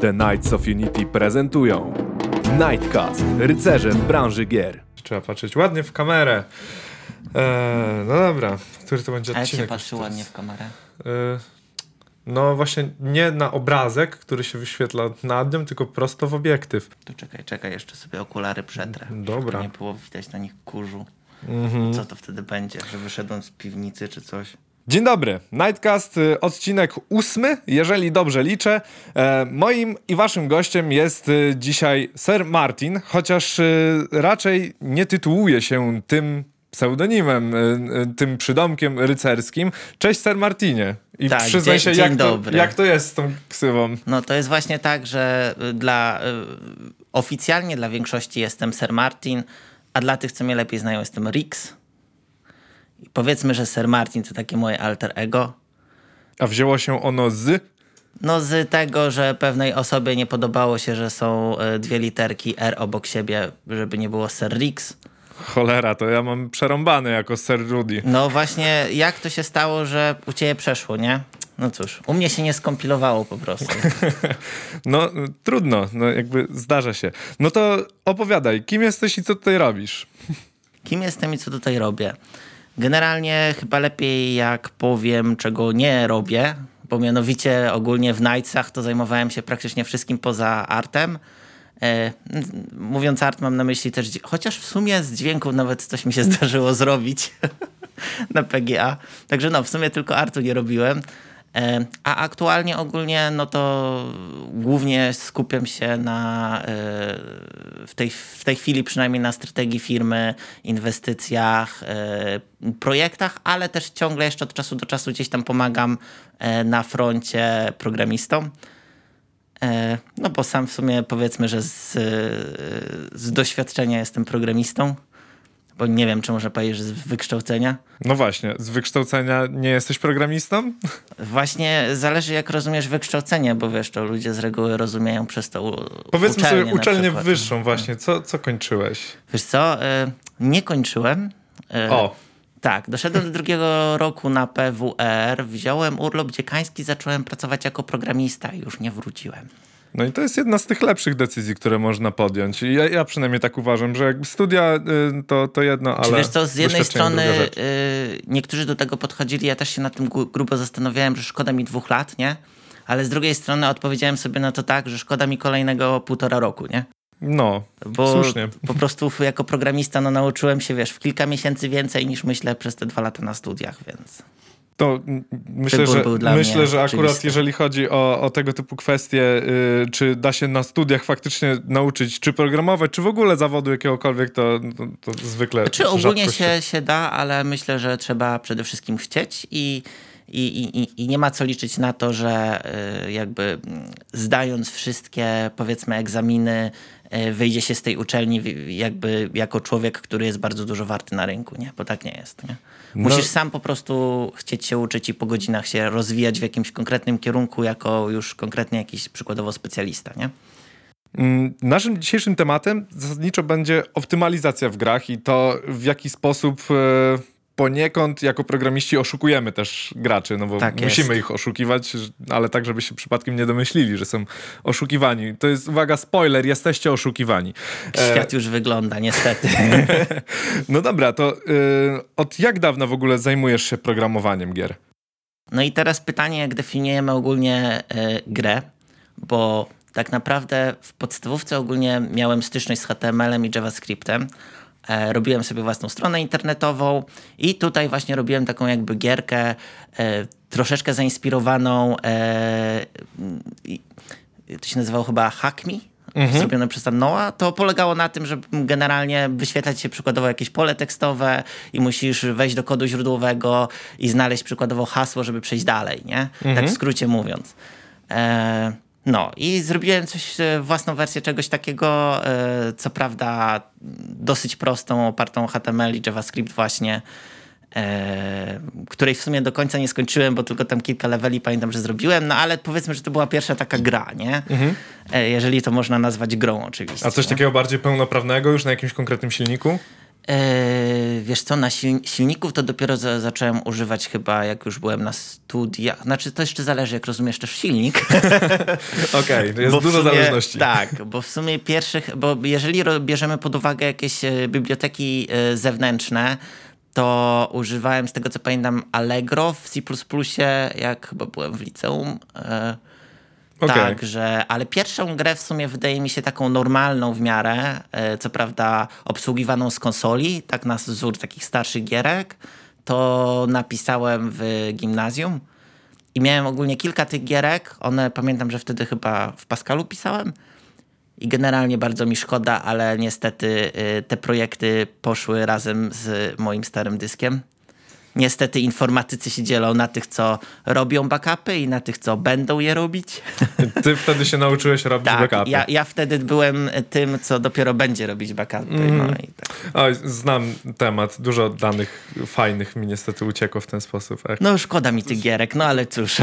The Knights of Unity prezentują Nightcast, rycerze w branży gier. Trzeba patrzeć ładnie w kamerę. Eee, no dobra, który to będzie A jak się odcinek? patrzy ładnie w kamerę? Eee, no właśnie nie na obrazek, który się wyświetla nad nią, tylko prosto w obiektyw. To czekaj, czekaj, jeszcze sobie okulary przetrę. Dobra. Żeby nie było widać na nich kurzu. Mhm. Co to wtedy będzie? Że wyszedłem z piwnicy czy coś? Dzień dobry, Nightcast, y, odcinek ósmy, jeżeli dobrze liczę. E, moim i waszym gościem jest y, dzisiaj Sir Martin, chociaż y, raczej nie tytułuje się tym pseudonimem, tym przydomkiem rycerskim. Cześć Sir Martinie. I Tak, przyznaj dzień- się, dzień jak to, dobry. jak to jest z tą ksywą. No to jest właśnie tak, że dla oficjalnie dla większości jestem Sir Martin, a dla tych, co mnie lepiej znają, jestem Rix. I powiedzmy, że Sir Martin to takie moje alter ego. A wzięło się ono z... No z tego, że pewnej osobie nie podobało się, że są y, dwie literki R obok siebie, żeby nie było Sir Rix. Cholera, to ja mam przerąbane jako Sir Rudy. No właśnie, jak to się stało, że u ciebie przeszło, nie? No cóż, u mnie się nie skompilowało po prostu. No, trudno, no jakby zdarza się. No to opowiadaj, kim jesteś i co tutaj robisz? Kim jestem i co tutaj robię? Generalnie chyba lepiej jak powiem, czego nie robię, bo mianowicie ogólnie w Nightsach to zajmowałem się praktycznie wszystkim poza artem. E, mówiąc art mam na myśli też, chociaż w sumie z dźwięków nawet coś mi się zdarzyło zrobić na PGA. Także no, w sumie tylko artu nie robiłem. E, A aktualnie ogólnie, no to głównie skupiam się na, e, w tej, w tej chwili przynajmniej na strategii firmy, inwestycjach, e, projektach, ale też ciągle jeszcze od czasu do czasu gdzieś tam pomagam na froncie programistom. No bo sam w sumie powiedzmy, że z, z doświadczenia jestem programistą, bo nie wiem, czy można powiedzieć, że z wykształcenia. No właśnie, z wykształcenia nie jesteś programistą? Właśnie zależy, jak rozumiesz wykształcenie, bo wiesz, to ludzie z reguły rozumieją przez to u- Powiedzmy uczelnię sobie na uczelnię wyższą właśnie, co, co kończyłeś? Wiesz co, y, nie kończyłem. Y, O. Tak, doszedłem do drugiego roku na PWR, wziąłem urlop dziekański, zacząłem pracować jako programista i już nie wróciłem. No i to jest jedna z tych lepszych decyzji, które można podjąć. I Ja, ja przynajmniej tak uważam, że jakby studia y, to, to jedno, ale Czy wiesz co, z jednej strony y, niektórzy do tego podchodzili, ja też się nad tym gru- grubo zastanawiałem, że szkoda mi dwóch lat, nie? Ale z drugiej strony odpowiedziałem sobie na to tak, że szkoda mi kolejnego półtora roku, nie? No, Bo słusznie. po prostu jako programista no, nauczyłem się, wiesz, w kilka miesięcy więcej niż myślę przez te dwa lata na studiach, więc... To mm, myślę, że, myślę, że akurat oczywisty. jeżeli chodzi o, o tego typu kwestie, y, czy da się na studiach faktycznie nauczyć, czy programować, czy w ogóle zawodu jakiegokolwiek, to, to, to zwykle Czy ogólnie się, się da, ale myślę, że trzeba przede wszystkim chcieć i, i, i, i- nie ma co liczyć na to, że y, jakby mm, zdając wszystkie powiedzmy egzaminy wyjdzie się z tej uczelni jakby jako człowiek, który jest bardzo dużo warty na rynku, nie? Bo tak nie jest, nie? Musisz sam po prostu chcieć się uczyć i po godzinach się rozwijać w jakimś konkretnym kierunku jako już konkretnie jakiś przykładowo specjalista, nie? Mm, Naszym dzisiejszym tematem zasadniczo będzie optymalizacja w grach i to w jaki sposób e, poniekąd jako programiści oszukujemy też graczy, no bo Tak musimy jest. ich oszukiwać, ale tak, żeby się przypadkiem nie domyślili, że są oszukiwani. To jest, uwaga, spoiler, jesteście oszukiwani. E, Świat już wygląda, niestety. No dobra, to e, od jak dawna w ogóle zajmujesz się programowaniem gier? No i teraz pytanie, jak definiujemy ogólnie e, grę, bo tak naprawdę w podstawówce ogólnie miałem styczność z HTML-em i JavaScriptem. E, robiłem sobie własną stronę internetową i tutaj właśnie robiłem taką jakby gierkę e, troszeczkę zainspirowaną e, to się nazywało chyba Hack Me, zrobione przez Noa, to polegało na tym, żeby generalnie wyświetlać się przykładowo jakieś pole tekstowe i musisz wejść do kodu źródłowego i znaleźć przykładowo hasło, żeby przejść dalej, nie? Tak w skrócie mówiąc. E, no i zrobiłem coś, e, własną wersję czegoś takiego, e, co prawda dosyć prostą, opartą o HTML i JavaScript właśnie, e, której w sumie do końca nie skończyłem, bo tylko tam kilka leveli pamiętam, że zrobiłem, no ale powiedzmy, że to była pierwsza taka gra, nie? E, jeżeli to można nazwać grą oczywiście. A coś nie? takiego bardziej pełnoprawnego już na jakimś konkretnym silniku? Eee, wiesz co, na sil silników to dopiero za zacząłem używać chyba jak już byłem na studiach. Znaczy to jeszcze zależy jak rozumiesz też silnik. Okej, okay, jest Bo dużo sumie- zależności. Tak, bo w sumie pierwszych, bo jeżeli bierzemy pod uwagę jakieś e, biblioteki e, zewnętrzne, to używałem z tego co pamiętam Allegro w C++, jak chyba byłem w liceum. E, Okej. Tak, że, ale pierwszą grę w sumie wydaje mi się taką normalną w miarę, e, co prawda obsługiwaną z konsoli, tak na wzór takich starszych gierek, to napisałem w gimnazjum i miałem ogólnie kilka tych gierek, one pamiętam, że wtedy chyba w Pascalu pisałem i generalnie bardzo mi szkoda, ale niestety y, te projekty poszły razem z moim starym dyskiem. Niestety informatycy się dzielą na tych, co robią backupy i na tych, co będą je robić. Ty wtedy się nauczyłeś robić Tak, backupy. ja, ja wtedy byłem tym, co dopiero będzie robić backupy. No i tak. Oj, znam temat. Dużo danych fajnych mi niestety uciekło w ten sposób. No szkoda mi tych gierek, no ale cóż.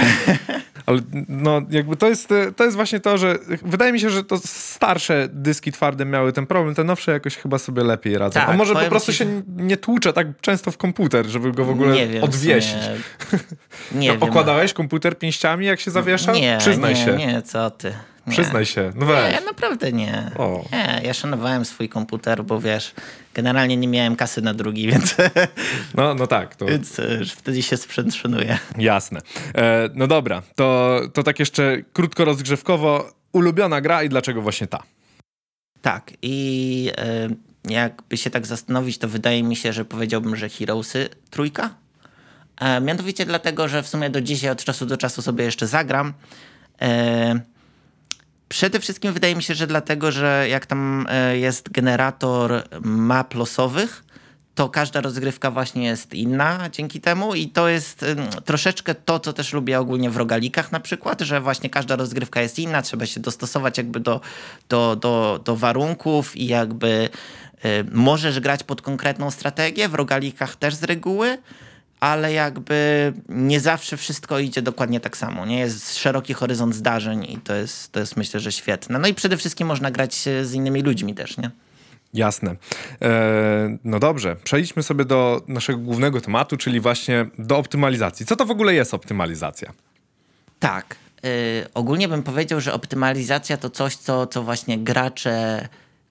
Ale no, jakby to jest, to jest właśnie to, że wydaje mi się, że to starsze dyski twarde miały ten problem, te nowsze jakoś chyba sobie lepiej radzą. Tak, A może po prostu się nie tłucze tak często w komputer, żeby go w ogóle nie wiem, odwiesić. sumie- Nie wiem. Okładałeś komputer pięściami, jak się zawieszał? Nie, Przyznaj nie, się. nie, co ty. Przyznaj się. No weź. Nie, naprawdę nie. O. Nie, ja szanowałem swój komputer, bo wiesz, generalnie nie miałem kasy na drugi, więc, No, no tak, to więc e, wtedy się sprzęt szanuje. jasne. E, no dobra, to, to tak jeszcze krótko rozgrzewkowo. Ulubiona gra i dlaczego właśnie ta? Tak, i e, jakby się tak zastanowić, to wydaje mi się, że powiedziałbym, że Heroesy trójka. E, mianowicie dlatego, że w sumie do dzisiaj od czasu do czasu sobie jeszcze zagram. E, przede wszystkim wydaje mi się, że dlatego, że jak tam e, jest generator map losowych, to każda rozgrywka właśnie jest inna dzięki temu i to jest troszeczkę to, co też lubię ogólnie w rogalikach na przykład, że właśnie każda rozgrywka jest inna, trzeba się dostosować jakby do, do, do, do warunków i jakby y, możesz grać pod konkretną strategię, w rogalikach też z reguły, ale jakby nie zawsze wszystko idzie dokładnie tak samo. Nie jest szeroki horyzont zdarzeń i to jest, to jest myślę, że świetne. No i przede wszystkim można grać e, z innymi ludźmi też, nie? Jasne. E, no dobrze, przejdźmy sobie do naszego głównego tematu, czyli właśnie do optymalizacji. Co to w ogóle jest optymalizacja? Tak. Y, ogólnie bym powiedział, że optymalizacja to coś, co, co właśnie gracze,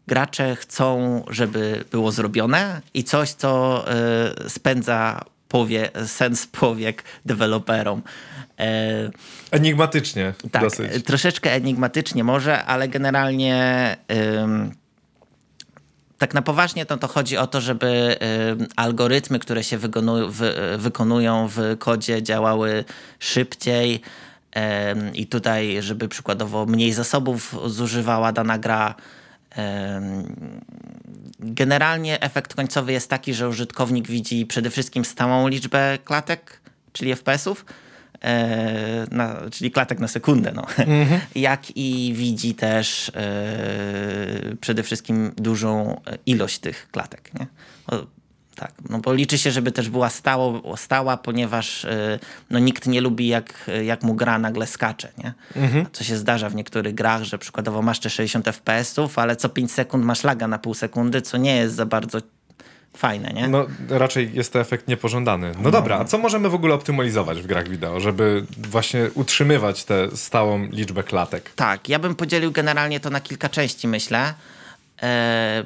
gracze chcą, żeby było zrobione i coś, co y, spędza powie, sens powiek deweloperom. E, Enigmatycznie tak, dosyć. troszeczkę enigmatycznie może, ale generalnie ym, tak na poważnie to, to chodzi o to, żeby algorytmy, które się wykonują w kodzie działały szybciej i tutaj, żeby przykładowo mniej zasobów zużywała dana gra. Generalnie efekt końcowy jest taki, że użytkownik widzi przede wszystkim stałą liczbę klatek, czyli FPS-ów, e, na, czyli klatek na sekundę, no. jak i widzi też e, przede wszystkim dużą ilość tych klatek. Nie? Tak, no bo liczy się, żeby też była stało, stała, ponieważ e, no, nikt nie lubi, jak, jak mu gra nagle skacze. Nie? Co się zdarza w niektórych grach, że przykładowo masz te 60 FPS-ów, ale co 5 sekund masz laga na pół sekundy, co nie jest za bardzo fajne. Nie? No raczej jest to efekt niepożądany. No dobra, a co możemy w ogóle optymalizować w grach wideo, żeby właśnie utrzymywać tę stałą liczbę klatek? Tak, ja bym podzielił generalnie to na kilka części, myślę. E,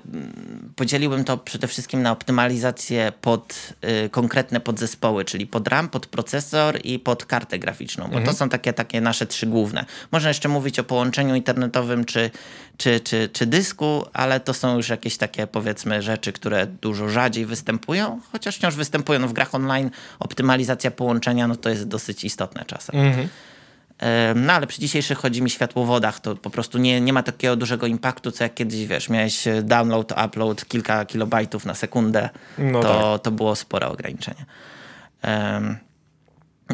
podzieliłbym to przede wszystkim na optymalizację pod y, konkretne podzespoły, czyli pod RAM, pod procesor i pod kartę graficzną, bo to są takie, takie nasze trzy główne. Można jeszcze mówić o połączeniu internetowym czy, czy, czy, czy dysku, ale to są już jakieś takie powiedzmy rzeczy, które dużo rzadziej występują, chociaż wciąż występują no, w grach online. Optymalizacja połączenia no, to jest dosyć istotne czasem. Em, No ale przy dzisiejszych chodzi mi światłowodach, to po prostu nie, nie ma takiego dużego impaktu, co jak kiedyś, wiesz, miałeś e, download, upload kilka kilobajtów na sekundę, No to, to było spore ograniczenie. Em,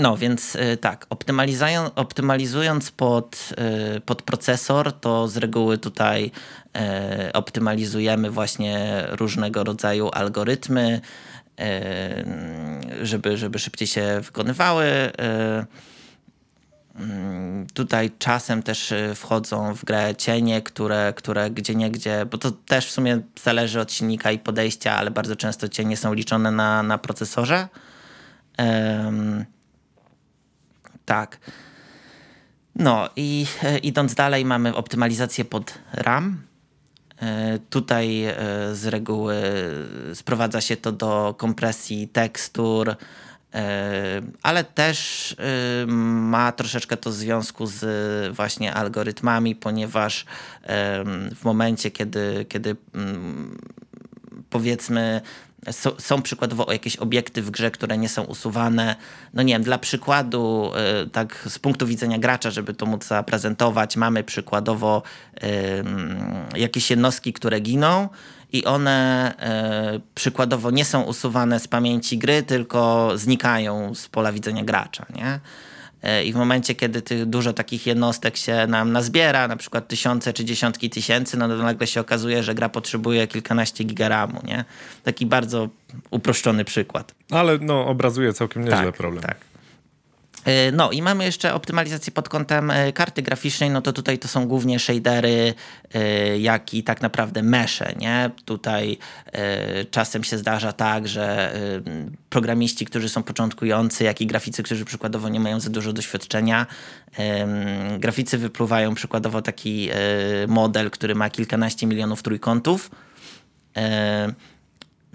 No, więc y, tak, optymalizują, optymalizując pod, y, pod procesor, to z reguły tutaj optymalizujemy właśnie różnego rodzaju algorytmy, żeby, żeby szybciej się wykonywały. Mm, tutaj czasem też y, wchodzą w grę cienie, które, które gdzie niegdzie, bo to też w sumie zależy od silnika i podejścia, ale bardzo często cienie są liczone na, na procesorze. Um, tak. No i e, idąc dalej mamy optymalizację pod RAM. E, tutaj e, z reguły sprowadza się to do kompresji tekstur, ale też e, ma troszeczkę to związku z właśnie algorytmami, ponieważ w momencie, kiedy, kiedy mm, powiedzmy są przykładowo jakieś obiekty w grze, które nie są usuwane. No nie wiem, dla przykładu, e, tak z punktu widzenia gracza, żeby to móc zaprezentować, mamy przykładowo jakieś jednostki, które giną i one e, przykładowo nie są usuwane z pamięci gry, tylko znikają z pola widzenia gracza, nie? E, I w momencie, kiedy tych, dużo takich jednostek się nam nazbiera, na przykład tysiące czy dziesiątki tysięcy, no to nagle się okazuje, że gra potrzebuje kilkanaście gigaramu, nie? Taki bardzo uproszczony przykład. Ale no, obrazuje całkiem nieźle tak, problem. Tak. E, no i mamy jeszcze optymalizację pod kątem e, karty graficznej, no to tutaj to są głównie shadery, e, jak i tak naprawdę mesze, nie? Tutaj czasem się zdarza tak, że programiści, którzy są początkujący, jak i graficy, którzy przykładowo nie mają za dużo doświadczenia, graficy wypluwają przykładowo taki model, który ma kilkanaście milionów trójkątów,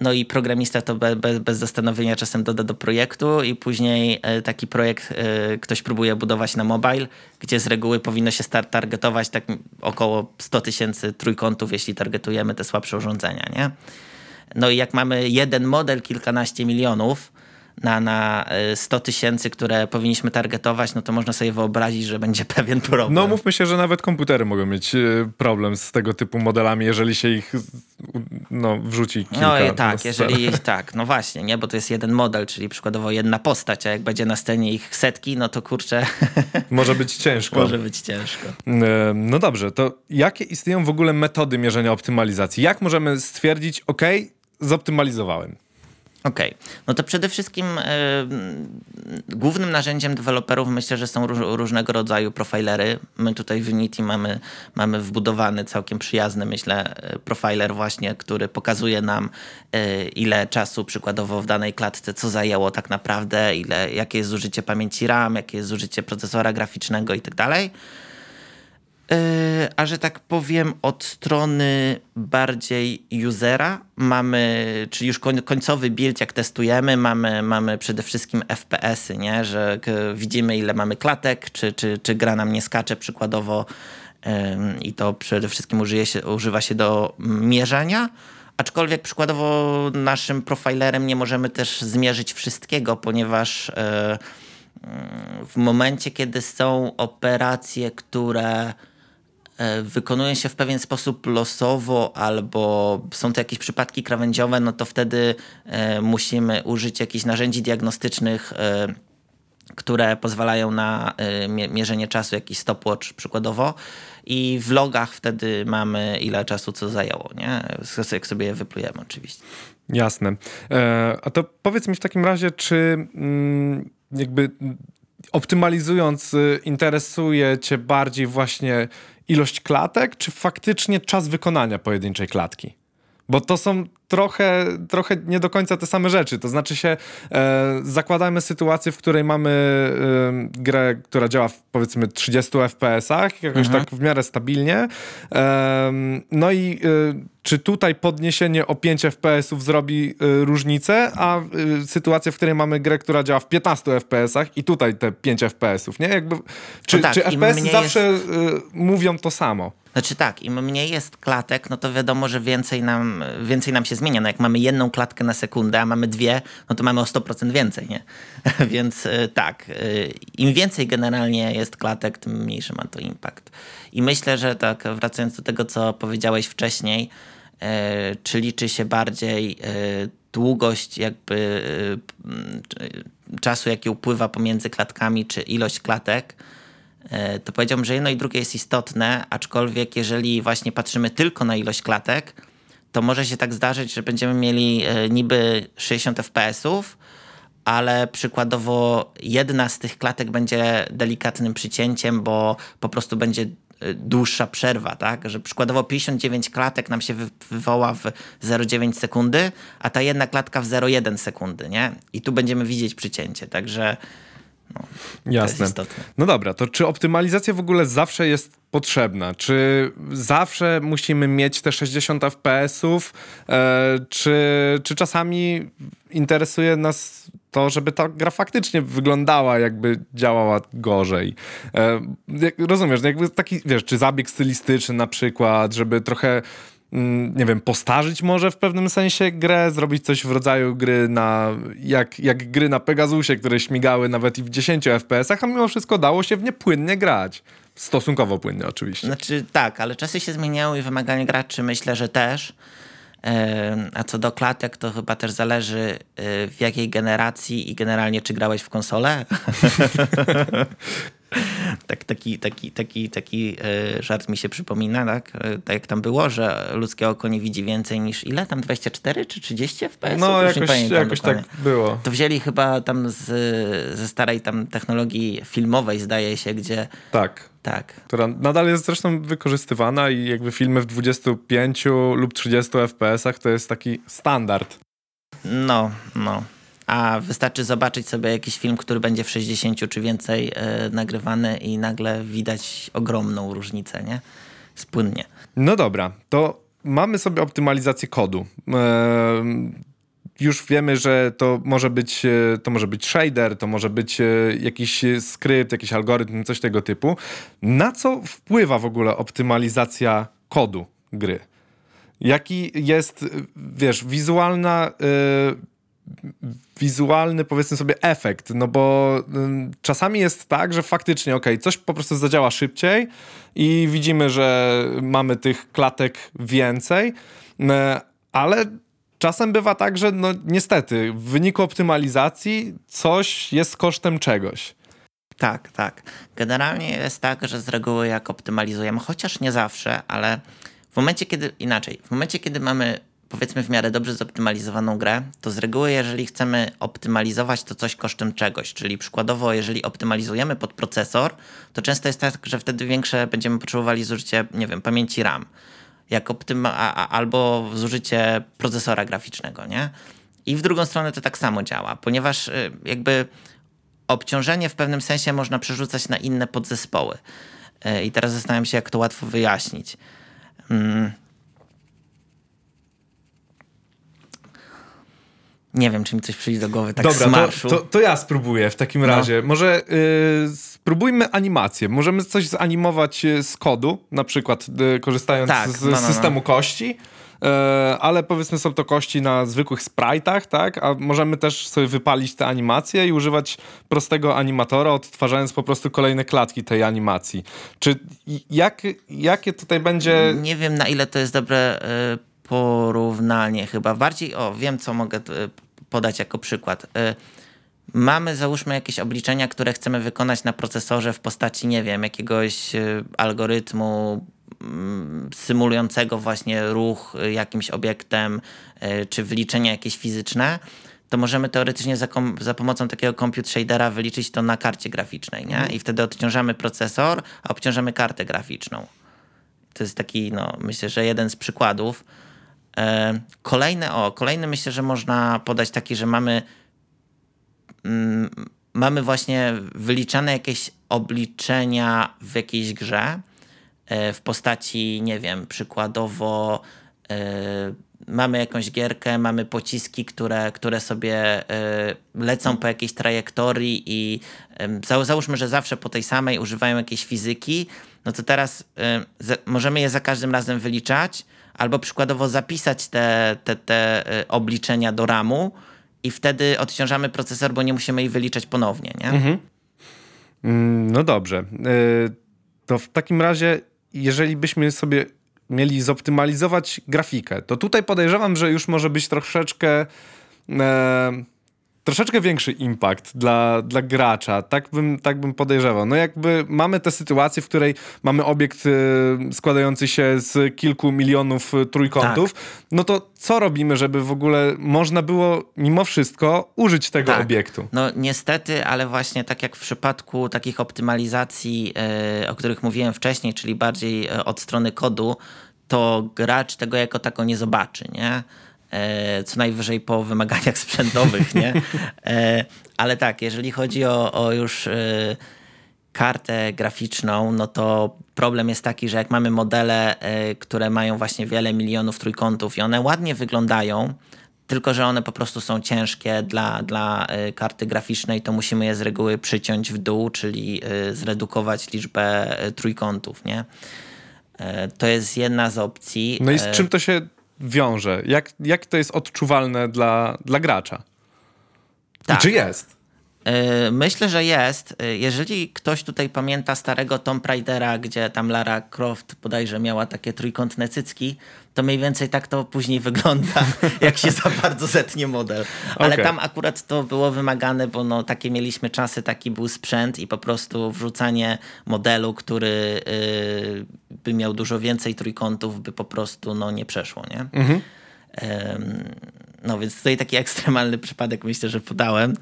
no i programista to be, be, bez zastanowienia czasem doda do projektu i później e, taki projekt e, ktoś próbuje budować na mobile, gdzie z reguły powinno się start targetować tak około 100 tysięcy trójkątów, jeśli targetujemy te słabsze urządzenia, nie? No i jak mamy jeden model, kilkanaście milionów, na, na 100 y, tysięcy, które powinniśmy targetować, no to można sobie wyobrazić, że będzie pewien problem. No mówmy się, że nawet komputery mogą mieć y, problem z tego typu modelami, jeżeli się ich no, wrzuci kilka. No i tak, jeżeli ich tak, no właśnie, nie, bo to jest jeden model, czyli przykładowo jedna postać, a jak będzie na scenie ich setki, no to kurczę... Może być ciężko. Może być ciężko. No dobrze, to jakie istnieją w ogóle metody mierzenia optymalizacji? Jak możemy stwierdzić, ok, zoptymalizowałem? Okej, okay. no to przede wszystkim y, głównym narzędziem deweloperów myślę, że są róż, różnego rodzaju profilery. My tutaj w Unity mamy, mamy wbudowany całkiem przyjazny, myślę, e, profiler właśnie, który pokazuje nam y, ile czasu przykładowo w danej klatce, co zajęło tak naprawdę, ile, jakie jest zużycie pamięci RAM, jakie jest zużycie procesora graficznego i tak dalej. E, a że tak powiem, od strony bardziej usera mamy, czyli już końcowy build, jak testujemy, mamy, mamy przede wszystkim FPS-y, nie? że widzimy ile mamy klatek, czy, czy, czy gra nam nie skacze przykładowo i to przede wszystkim użyje się, używa się do mierzenia. Aczkolwiek przykładowo naszym profilerem nie możemy też zmierzyć wszystkiego, ponieważ e, w momencie, kiedy są operacje, które wykonuje się w pewien sposób losowo albo są to jakieś przypadki krawędziowe, no to wtedy e, musimy użyć jakichś narzędzi diagnostycznych, e, które pozwalają na mierzenie czasu, jakiś stopwatch przykładowo. I w logach wtedy mamy ile czasu co zajęło, nie? Jak sobie je wyplujemy oczywiście. Jasne. a to powiedz mi w takim razie, czy mm, jakby optymalizując interesuje cię bardziej właśnie ilość klatek, czy faktycznie czas wykonania pojedynczej klatki? Bo to są trochę, trochę nie do końca te same rzeczy. To znaczy się, e, zakładamy sytuację, w której mamy e, grę, która działa w powiedzmy 30 FPS-ach, jakoś mhm. tak w miarę stabilnie. E, no i e, czy tutaj podniesienie o 5 FPS-ów zrobi y, różnicę, a y, sytuacja, w której mamy grę, która działa w 15 FPS-ach i tutaj te 5 FPS-ów, nie? Jakby, czy, no tak, czy FPS zawsze jest... y, mówią to samo? Znaczy tak, im mniej jest klatek, no to wiadomo, że więcej nam, więcej nam się zmienia. No jak mamy jedną klatkę na sekundę, a mamy dwie, no to mamy o 100% więcej, nie? Więc y, tak, y, im więcej generalnie jest klatek, tym mniejszy ma to impact. I myślę, że tak, wracając do tego, co powiedziałeś wcześniej, czy liczy się bardziej e, długość jakby e, czasu, jaki upływa pomiędzy klatkami, czy ilość klatek, to powiedziałbym, że jedno i drugie jest istotne, aczkolwiek jeżeli właśnie patrzymy tylko na ilość klatek, to może się tak zdarzyć, że będziemy mieli niby 60 FPS-ów, ale przykładowo jedna z tych klatek będzie delikatnym przycięciem, bo po prostu będzie dłuższa przerwa, tak? Że przykładowo 59 klatek nam się wywoła w 0,9 sekundy, a ta jedna klatka w 0,1 sekundy, nie? I tu będziemy widzieć przycięcie, także no, Jasne. No dobra, to czy optymalizacja w ogóle zawsze jest potrzebna? Czy zawsze musimy mieć te 60 FPS-ów? E, czy, czy czasami interesuje nas to, żeby ta gra faktycznie wyglądała, jakby działała gorzej. E, rozumiesz, jakby taki, wiesz, czy zabieg stylistyczny na przykład, żeby trochę mm, nie wiem, postarzyć może w pewnym sensie grę, zrobić coś w rodzaju gry na, jak, jak gry na Pegasusie, które śmigały nawet i w 10 FPS-ach, a mimo wszystko dało się w nie płynnie grać. Stosunkowo płynnie oczywiście. Znaczy tak, ale czasy się zmieniały i wymagania graczy myślę, że też. A co do klatek, to chyba też zależy y, w jakiej generacji i generalnie czy grałeś w konsolę. tak, taki, taki, taki, taki y, żart mi się przypomina, tak? Y, tak jak tam było, że ludzkie oko nie widzi więcej niż ile? Tam 24 czy 30 FPS? No Już jakoś, jakoś tak było. To wzięli chyba tam z, ze starej tam technologii filmowej zdaje się, gdzie... Tak tak. Która nadal jest zresztą wykorzystywana i jakby filmy w 25 lub 30 FPS-ach to jest taki standard. No, no. A wystarczy zobaczyć sobie jakiś film, który będzie w 60 czy więcej e, nagrywany i nagle widać ogromną różnicę, nie? Spłynnie. No dobra, to mamy sobie optymalizację kodu. E, już wiemy, że to może być, e, to może być shader, to może być jakiś skrypt, jakiś algorytm, coś tego typu. Na co wpływa w ogóle optymalizacja kodu gry? Jaki jest, wiesz, wizualna, wizualny, powiedzmy sobie, efekt? No bo czasami jest tak, że faktycznie, ok, coś po prostu zadziała szybciej i widzimy, że mamy tych klatek więcej, ale czasem bywa tak, że no niestety w wyniku optymalizacji coś jest kosztem czegoś. Tak, tak. Generalnie jest tak, że z reguły jak optymalizujemy, chociaż nie zawsze, ale w momencie, kiedy inaczej, w momencie, kiedy mamy powiedzmy w miarę dobrze zoptymalizowaną grę, to z reguły, jeżeli chcemy optymalizować to coś kosztem czegoś, czyli przykładowo, jeżeli optymalizujemy pod procesor, to często jest tak, że wtedy większe będziemy potrzebowali zużycie, nie wiem, pamięci RAM jak optyma- albo zużycie procesora graficznego, nie? I w drugą stronę to tak samo działa, ponieważ y, jakby obciążenie w pewnym sensie można przerzucać na inne podzespoły. Y, I teraz zastanawiam się, jak to łatwo wyjaśnić. Mm. Nie wiem, czy mi coś przyjdzie do głowy tak Dobra, to, to, to, ja spróbuję w takim no. razie. Może yy, spróbujmy animację. Możemy coś zanimować y, z kodu, na przykład yy, korzystając tak, z no, no, no. systemu kości. Yy, ale powiedzmy są to kości na zwykłych sprite'ach, tak? A możemy też sobie wypalić te animacje i używać prostego animatora, odtwarzając po prostu kolejne klatki tej animacji. Czy jak, jakie tutaj będzie... Nie wiem, na ile to jest dobre y, porównanie chyba. Bardziej, o, wiem, co mogę e, podać jako przykład. E, mamy, załóżmy, jakieś obliczenia, które chcemy wykonać na procesorze w postaci, nie wiem, jakiegoś e, algorytmu mm, symulującego właśnie ruch jakimś obiektem, czy wyliczenia jakieś fizyczne, to możemy teoretycznie za, za, pomocą takiego compute shadera wyliczyć to na karcie graficznej, nie? I wtedy odciążamy procesor, a obciążamy kartę graficzną. To jest taki, no, myślę, że jeden z przykładów. E, kolejne, o, kolejny myślę, że można podać taki, że mamy mm, mamy właśnie wyliczane jakieś obliczenia w jakiejś grze e, w postaci, nie wiem, przykładowo e, mamy jakąś gierkę, mamy pociski, które, które sobie lecą po jakiejś trajektorii i załóżmy, że zawsze po tej samej używają jakiejś fizyki, no to teraz możemy je za każdym razem wyliczać, albo przykładowo zapisać te, te, te e, obliczenia do RAMu i wtedy odciążamy procesor, bo nie musimy ich wyliczać ponownie, nie? Mhm. Mm, no dobrze. E, to w takim razie, jeżeli byśmy sobie mieli zoptymalizować grafikę, to tutaj podejrzewam, że już może być troszeczkę e, troszeczkę większy impact dla, dla gracza, tak bym, tak bym podejrzewał. No jakby mamy tę sytuację, w której mamy obiekt y, składający się z kilku milionów y, trójkątów, tak. no to co robimy, żeby w ogóle można było mimo wszystko użyć tego tak. obiektu? No niestety, ale właśnie tak jak w przypadku takich optymalizacji, y, o których mówiłem wcześniej, czyli bardziej od strony kodu, to gracz tego jako tako nie zobaczy, nie? E, co najwyżej po wymaganiach sprzętowych, nie? E, ale tak, jeżeli chodzi o, o już e, kartę graficzną, no to problem jest taki, że jak mamy modele, które mają właśnie wiele milionów trójkątów i one ładnie wyglądają, tylko że one po prostu są ciężkie dla, dla karty graficznej, to musimy je z reguły przyciąć w dół, czyli zredukować liczbę trójkątów, nie? To jest jedna z opcji. No i z czym to się wiąże? Jak, jak to jest odczuwalne dla, dla gracza? Tak. I czy jest? E, myślę, że jest. E, jeżeli ktoś tutaj pamięta starego Tomb Raidera, gdzie tam Lara Croft bodajże miała takie trójkątne cycki, to mniej więcej tak to później wygląda, jak się za bardzo zetnie model. Ale okay. tam akurat to było wymagane, bo no, takie mieliśmy czasy, taki był sprzęt i po prostu wrzucanie modelu, który yy, by miał dużo więcej trójkątów, by po prostu no, nie przeszło. Nie? Mhm. No więc tutaj taki ekstremalny przypadek myślę, że podałem.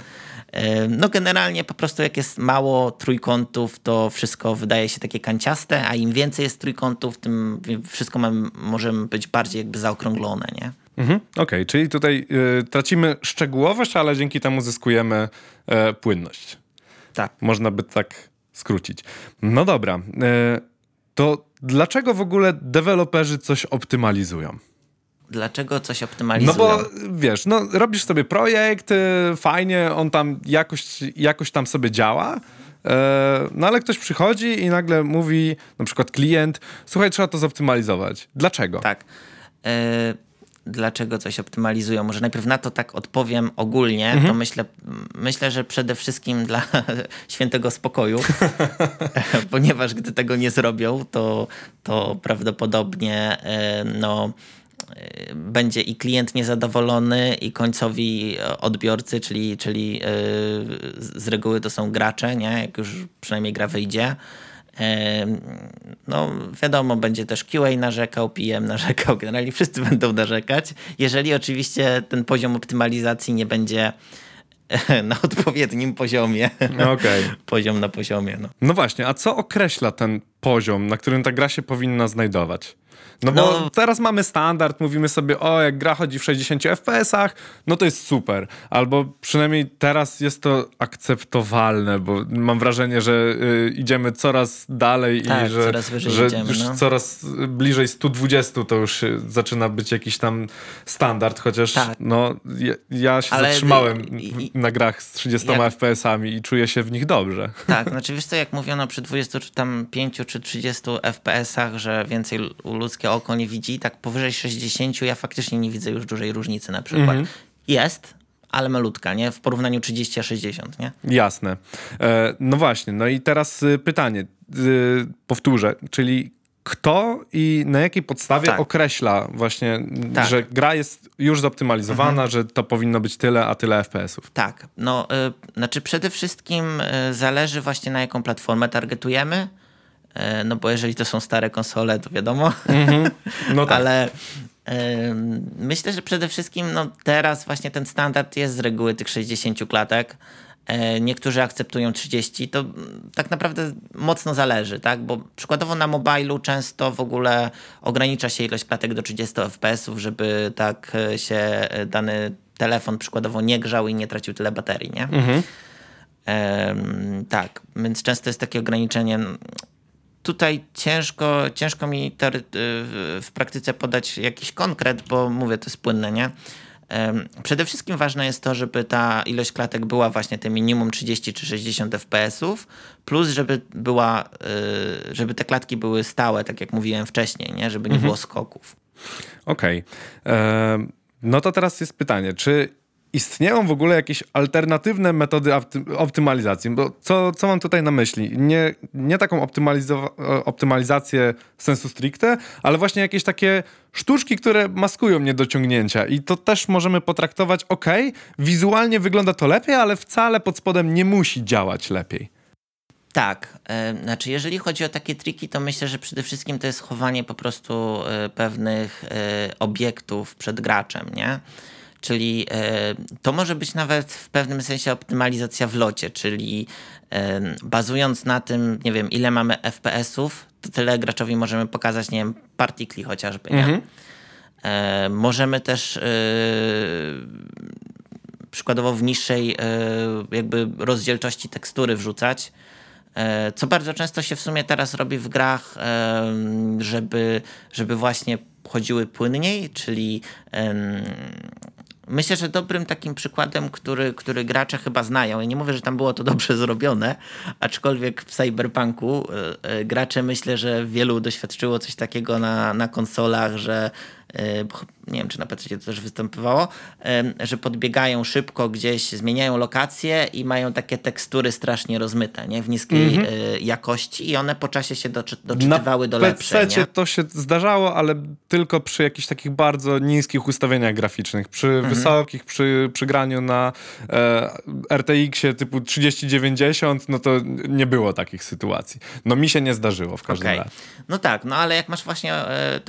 No generalnie po prostu jak jest mało trójkątów, to wszystko wydaje się takie kanciaste, a im więcej jest trójkątów, tym wszystko mamy, może być bardziej jakby zaokrąglone, nie? Mhm, Okej, okay. czyli tutaj y, tracimy szczegółowość, ale dzięki temu zyskujemy y, płynność. Tak. Można by tak skrócić. No dobra, y, to dlaczego w ogóle deweloperzy coś optymalizują? Dlaczego coś optymalizują? No bo wiesz, no, robisz sobie projekt, y, fajnie, on tam jakoś, jakoś tam sobie działa, e, no ale ktoś przychodzi i nagle mówi, na przykład klient, słuchaj, trzeba to zoptymalizować. Dlaczego? Tak. E, dlaczego coś optymalizują? Może najpierw na to tak odpowiem ogólnie, mhm. to myślę, myślę, że przede wszystkim dla świętego spokoju, ponieważ gdy tego nie zrobią, to, to prawdopodobnie e, no będzie i klient niezadowolony, i końcowi odbiorcy, czyli, czyli e, z reguły to są gracze, nie? jak już przynajmniej gra wyjdzie. E, no, wiadomo, będzie też QA narzekał, PM narzekał, generalnie wszyscy będą narzekać, jeżeli oczywiście ten poziom optymalizacji nie będzie na odpowiednim poziomie. Okay. Poziom na poziomie. No. no właśnie, a co określa ten poziom, na którym ta gra się powinna znajdować? No bo no, teraz mamy standard, mówimy sobie, o jak gra chodzi w 60 FPS-ach, no to jest super. Albo przynajmniej teraz jest to akceptowalne, bo mam wrażenie, że y, idziemy coraz dalej tak, i że, coraz że idziemy, już no. coraz bliżej 120 to już zaczyna być jakiś tam standard, chociaż tak. no ja, ja się Ale zatrzymałem i, na grach z 30 jak... FPS-ami i czuję się w nich dobrze. Tak, znaczy wiesz co, jak mówiono przy 25 czy 30 FPS-ach, że więcej ludzkie oko nie widzi, tak powyżej 60 ja faktycznie nie widzę już dużej różnicy na przykład. Mhm. Jest, ale malutka, nie? W porównaniu 30 a 60, nie? Jasne. E, no właśnie, no i teraz y, pytanie, y, powtórzę, czyli kto i na jakiej podstawie tak. określa właśnie, tak. że gra jest już zoptymalizowana, mhm. że to powinno być tyle, a tyle FPS-ów? Tak, no y, znaczy przede wszystkim y, zależy właśnie na jaką platformę targetujemy, E, no bo jeżeli to są stare konsole, to wiadomo. Mm-hmm. No tak. Ale myślę, że przede wszystkim no, teraz właśnie ten standard jest z reguły tych 60 klatek. E, niektórzy akceptują 30, to tak naprawdę mocno zależy, tak? Bo przykładowo na mobilu często w ogóle ogranicza się ilość klatek do 30 fps, żeby tak e, się dany telefon przykładowo nie grzał i nie tracił tyle baterii, nie? Mhm. tak, więc często jest takie ograniczenie tutaj ciężko, ciężko mi w praktyce podać jakiś konkret, bo mówię, to jest płynne, nie? Przede wszystkim ważne jest to, żeby ta ilość klatek była właśnie te minimum 30 czy 60 fps-ów, plus żeby była, y, żeby te klatki były stałe, tak jak mówiłem wcześniej, nie? żeby nie mhm. było skoków. Okej. Okay. No to teraz jest pytanie, czy istnieją w ogóle jakieś alternatywne metody optymalizacji? Bo co, co mam tutaj na myśli? Nie, nie taką optymalizację sensu stricte, ale właśnie jakieś takie sztuczki, które maskują niedociągnięcia. I to też możemy potraktować, ok, wizualnie wygląda to lepiej, ale wcale pod spodem nie musi działać lepiej. Tak, e, znaczy jeżeli chodzi o takie triki, to myślę, że przede wszystkim to jest chowanie po prostu e, pewnych e, obiektów przed graczem, nie? Czyli to może być nawet w pewnym sensie optymalizacja w locie, czyli bazując na tym, nie wiem, ile mamy FPS-ów, to tyle graczowi możemy pokazać, nie wiem, partikli chociażby, nie? Mhm. Możemy też przykładowo w niższej jakby rozdzielczości tekstury wrzucać, E, co bardzo często się w sumie teraz robi w grach, żeby, żeby właśnie chodziły płynniej, czyli Myślę, że dobrym takim przykładem, który, który gracze chyba znają, i nie mówię, że tam było to dobrze zrobione, aczkolwiek w Cyberpunku e, e, gracze myślę, że wielu doświadczyło coś takiego na, na konsolach, że nie wiem czy na PC to też występowało, że podbiegają szybko gdzieś, zmieniają lokacje i mają takie tekstury strasznie rozmyte, nie? w niskiej mm -hmm. jakości i one po czasie się doczy doczytywały na do lepszej. Na to się zdarzało, ale tylko przy jakichś takich bardzo niskich ustawieniach graficznych. Przy mm -hmm. wysokich, przy, przy graniu na e, RTX-ie typu 3090, no to nie było takich sytuacji. No mi się nie zdarzyło w każdym okay. razie. No tak, no ale jak masz właśnie, e,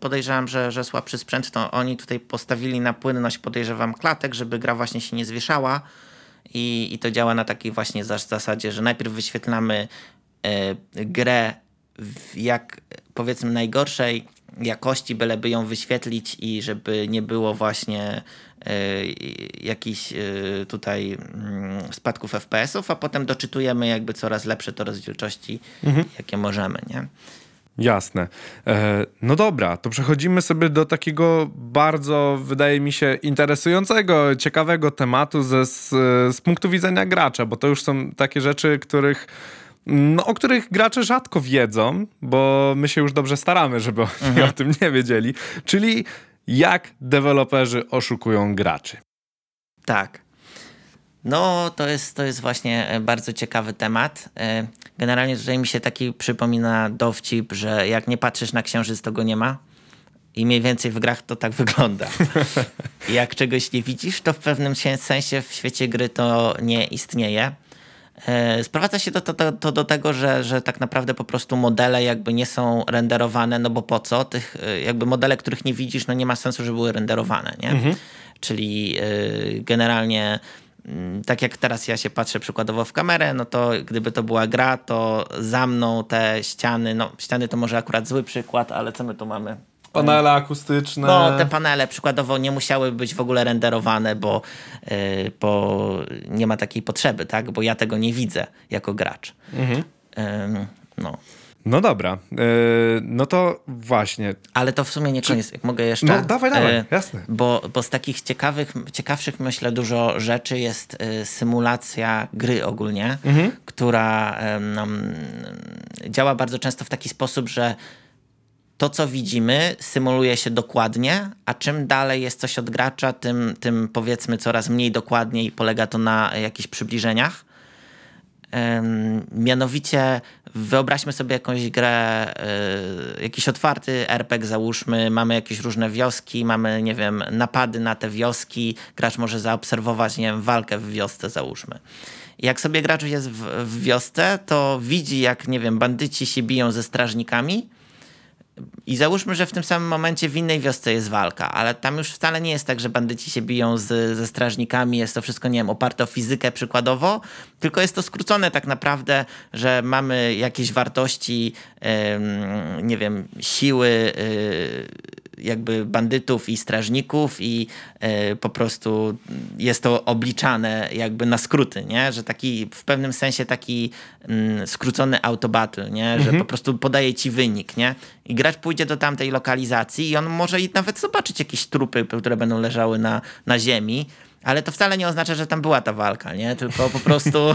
podejrzewam, że, że że słabszy sprzęt, to oni tutaj postawili na płynność, podejrzewam, klatek, żeby gra właśnie się nie zwieszała. I, i to działa na takiej właśnie zasadzie, że najpierw wyświetlamy e, grę w jak powiedzmy najgorszej jakości, byleby ją wyświetlić i żeby nie było właśnie e, jakichś e, tutaj mm, spadków FPS-ów, a potem doczytujemy jakby coraz lepsze to rozdzielczości, mhm. jakie możemy, nie? Jasne. E, no dobra, to przechodzimy sobie do takiego bardzo, wydaje mi się, interesującego, ciekawego tematu ze, z, z punktu widzenia gracza, bo to już są takie rzeczy, których. No, o których gracze rzadko wiedzą, bo my się już dobrze staramy, żeby mhm. oni o tym nie wiedzieli. Czyli jak deweloperzy oszukują graczy. Tak. No, to jest, to jest właśnie e, bardzo ciekawy temat. E, generalnie tutaj mi się taki przypomina dowcip, że jak nie patrzysz na księżyc, to go nie ma. I mniej więcej w grach to tak wygląda. jak czegoś nie widzisz, to w pewnym sensie w świecie gry to nie istnieje. E, sprowadza się to, to, to, do tego, że, że tak naprawdę po prostu modele jakby nie są renderowane, no bo po co? Tych jakby modele, których nie widzisz, no nie ma sensu, żeby były renderowane, nie? Mhm. Czyli generalnie tak jak teraz ja się patrzę przykładowo w kamerę, no to gdyby to była gra, to za mną te ściany, no ściany to może akurat zły przykład, ale co my tu mamy? Panele akustyczne. No, te panele przykładowo nie musiały być w ogóle renderowane, bo, yy, bo nie ma takiej potrzeby, tak? Bo ja tego nie widzę jako gracz. Mhm. Yy, no. No dobra, yy, no to właśnie. Ale to w sumie nie koniec, jak mogę jeszcze. No dawaj, dawaj, yy, jasne. Bo, bo z takich ciekawych, ciekawszych myślę dużo rzeczy jest yy, symulacja gry ogólnie, mhm. która działa bardzo często w taki sposób, że to, co widzimy, symuluje się dokładnie, a czym dalej jest coś od gracza, tym, tym powiedzmy coraz mniej dokładnie i polega to na jakichś przybliżeniach. Mianowicie wyobraźmy sobie jakąś grę, e, jakiś otwarty RPG załóżmy, mamy jakieś różne wioski, mamy, nie wiem, napady na te wioski, gracz może zaobserwować, nie wiem, walkę w wiosce załóżmy. Jak sobie gracz jest w, w wiosce, to widzi jak, nie wiem, bandyci się biją ze strażnikami, i załóżmy, że w tym samym momencie w innej wiosce jest walka, ale tam już wcale nie jest tak, że bandyci się biją z, ze strażnikami, jest to wszystko, nie wiem, oparte o fizykę przykładowo, tylko jest to skrócone tak naprawdę, że mamy jakieś wartości, yy, nie wiem, siły, yy, jakby bandytów i strażników i y, po prostu jest to obliczane jakby na skróty, nie? Że taki w pewnym sensie taki y, skrócony autobattle, nie? Że mhm. po prostu podaje ci wynik, nie? I gracz pójdzie do tamtej lokalizacji i on może i nawet zobaczyć jakieś trupy, które będą leżały na, na ziemi, Ale to wcale nie oznacza, że tam była ta walka, nie? Tylko po prostu.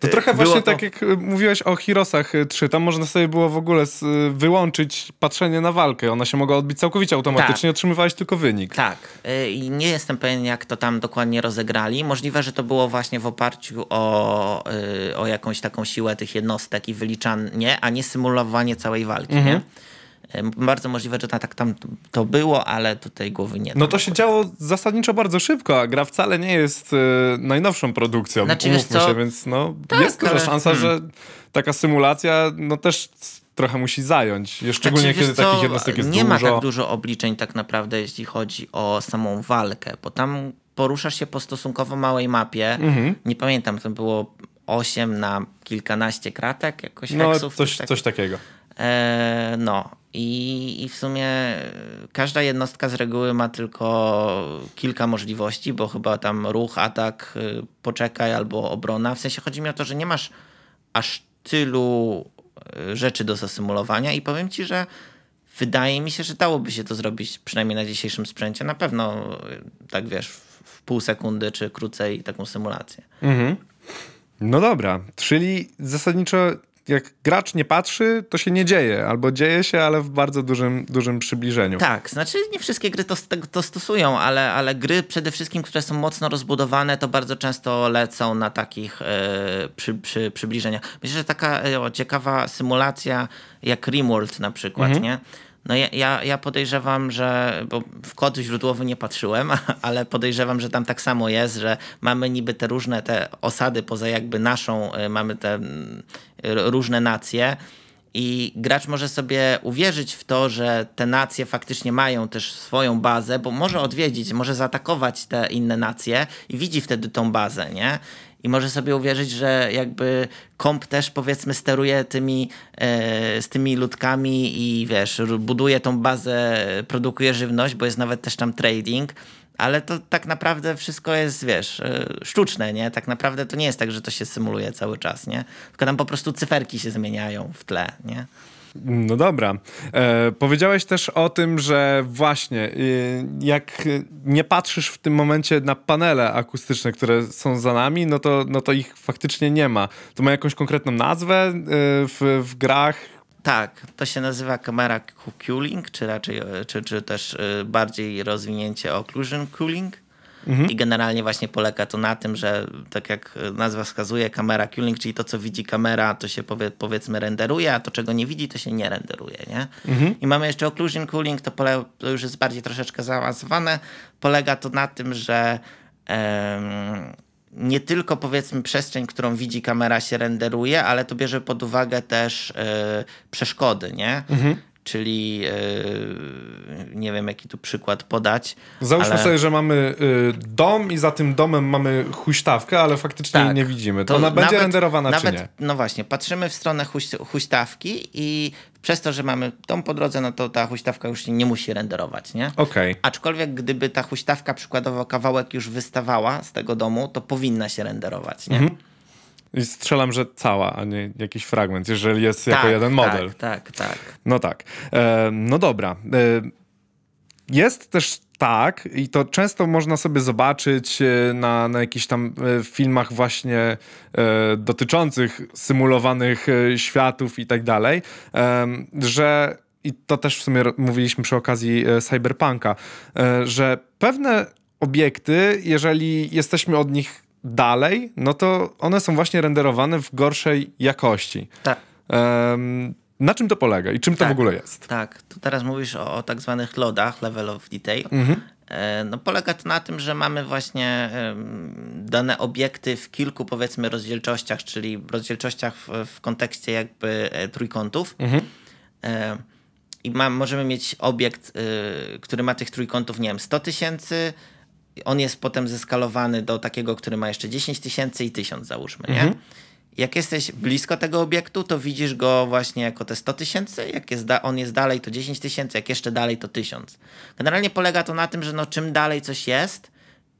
To trochę było właśnie to- tak jak y, mówiłeś o Hirosach y, 3, tam można sobie było w ogóle y, wyłączyć patrzenie na walkę. Ona się mogła odbić całkowicie automatycznie, Tak. otrzymywałeś tylko wynik. Tak. y, I nie jestem pewien, jak to tam dokładnie rozegrali. Możliwe, że to było właśnie w oparciu o, y, o jakąś taką siłę tych jednostek i wyliczanie, a nie symulowanie całej walki, nie? Bardzo możliwe, że tak tam to było, ale tutaj głowy nie No to się działo zasadniczo bardzo szybko, a gra wcale nie jest y, najnowszą produkcją, Znaczy, umówmy się, więc no, Tak, jest duża ale- szansa, hmm. że taka symulacja no też trochę musi zająć, szczególnie Znaczy, kiedy co, takich jednostek jest nie dużo. ma tak dużo obliczeń tak naprawdę, jeśli chodzi o samą walkę, bo tam poruszasz się po stosunkowo małej mapie. Mhm. Nie pamiętam, to było 8 na kilkanaście kratek, jakoś No heksów. coś, tak- coś takiego. E, no i, i w sumie e, każda jednostka z reguły ma tylko kilka możliwości, bo chyba tam ruch, atak, y, poczekaj albo obrona. W sensie chodzi mi o to, że nie masz aż tylu y, rzeczy do zasymulowania i powiem ci, że wydaje mi się, że dałoby się to zrobić przynajmniej na dzisiejszym sprzęcie. Na pewno tak wiesz, w, pół sekundy czy krócej taką symulację. No dobra, czyli zasadniczo jak gracz nie patrzy, to się nie dzieje, albo dzieje się, ale w bardzo dużym, dużym przybliżeniu. Tak, znaczy nie wszystkie gry to, to stosują, ale, ale gry przede wszystkim, które są mocno rozbudowane, to bardzo często lecą na takich e, przy, przy, przybliżeniach. Myślę, że taka e, o, ciekawa symulacja jak Rimworld na przykład, nie? No ja, ja, ja podejrzewam, że, bo w kod źródłowy nie patrzyłem, ale podejrzewam, że tam tak samo jest, że mamy niby te różne te osady poza jakby naszą, e, mamy te mm, różne nacje, i gracz może sobie uwierzyć w to, że te nacje faktycznie mają też swoją bazę, bo może odwiedzić, może zaatakować te inne nacje i widzi wtedy tą bazę, nie? I może sobie uwierzyć, że jakby komp też powiedzmy steruje tymi, e, z tymi ludkami i wiesz, buduje tą bazę, produkuje żywność, bo jest nawet też tam trading. Ale to tak naprawdę wszystko jest, wiesz, e, sztuczne, nie? Tak naprawdę to nie jest tak, że to się symuluje cały czas, nie? Tylko tam po prostu cyferki się zmieniają w tle, nie? No dobra. E, powiedziałeś też o tym, że właśnie y, jak nie patrzysz w tym momencie na panele akustyczne, które są za nami, no to, no to ich faktycznie nie ma. To ma jakąś konkretną nazwę y, w, w grach? Tak, to się nazywa kamera cooling, czy raczej, e, czy, czy też e, bardziej rozwinięcie occlusion cooling. I generalnie właśnie polega to na tym, że tak jak nazwa wskazuje, kamera cooling, czyli to, co widzi kamera, to się powie, powiedzmy renderuje, a to, czego nie widzi, to się nie renderuje, nie? I mamy jeszcze occlusion cooling, to, pole, to już jest bardziej troszeczkę zaawansowane. Polega to na tym, że em, nie tylko powiedzmy przestrzeń, którą widzi kamera się renderuje, ale to bierze pod uwagę też e, przeszkody, nie? Czyli e, nie wiem, jaki tu przykład podać. Załóżmy ale... sobie, że mamy y, dom i za tym domem mamy huśtawkę, ale faktycznie jej nie widzimy. To, ona będzie nawet- renderowana nawet, czy nie? No właśnie, patrzymy w stronę huś, huśtawki i przez to, że mamy dom po drodze, no to ta huśtawka już się nie musi renderować, nie? Okej. Aczkolwiek gdyby ta huśtawka przykładowo kawałek już wystawała z tego domu, to powinna się renderować, nie? Mhm. I strzelam, że cała, a nie jakiś fragment, jeżeli jest jako Tak, jeden model. Tak, tak, tak. No tak. E, no dobra. E, jest też tak, i to często można sobie zobaczyć e, na, na jakichś tam e, filmach właśnie e, dotyczących symulowanych światów i tak dalej, że i to też w sumie mówiliśmy przy okazji Cyberpunka, że pewne obiekty, jeżeli jesteśmy od nich dalej, no to one są właśnie renderowane w gorszej jakości. Tak. Na czym to polega i czym to Tak. w ogóle jest? Tak, tu teraz mówisz o, o tak zwanych lodach, level of detail. Mhm. E, No, polega to na tym, że mamy właśnie dane obiekty w kilku powiedzmy rozdzielczościach, czyli rozdzielczościach w, w kontekście jakby e, trójkątów. Mhm. E, I ma, możemy mieć obiekt, y, który ma tych trójkątów, nie wiem, 100 tysięcy. On jest potem zeskalowany do takiego, który ma jeszcze 10 tysięcy i 1000 załóżmy, nie? Mhm. Jak jesteś blisko tego obiektu, to widzisz go właśnie jako te 100 tysięcy. Jak jest da- on jest dalej, to 10 tysięcy. Jak jeszcze dalej, to 1000. Generalnie polega to na tym, że no, czym dalej coś jest,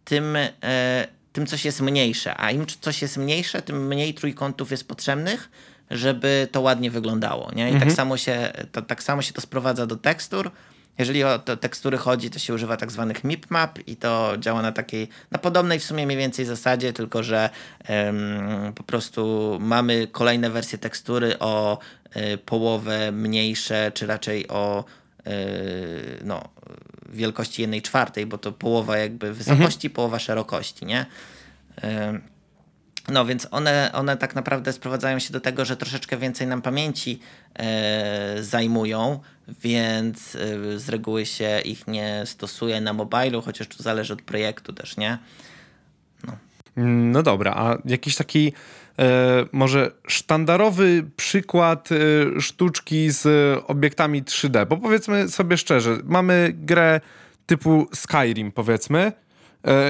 tym, e, tym coś jest mniejsze. A im coś jest mniejsze, tym mniej trójkątów jest potrzebnych, żeby to ładnie wyglądało. Nie? I tak, samo się, to, tak samo się to sprowadza do tekstur. Jeżeli o te tekstury chodzi, to się używa tak zwanych mip-map i to działa na takiej, na podobnej w sumie mniej więcej zasadzie, tylko że um, po prostu mamy kolejne wersje tekstury o y, połowę mniejsze, czy raczej o y, no, wielkości jednej czwartej, bo to połowa jakby wysokości, mhm. połowa szerokości, nie? Y, no więc one, one tak naprawdę sprowadzają się do tego, że troszeczkę więcej nam pamięci e, zajmują, więc e, z reguły się ich nie stosuje na mobilu, chociaż to zależy od projektu też, nie? No, no dobra, a jakiś taki e, może sztandarowy przykład e, sztuczki z obiektami 3D, bo powiedzmy sobie szczerze, mamy grę typu Skyrim powiedzmy,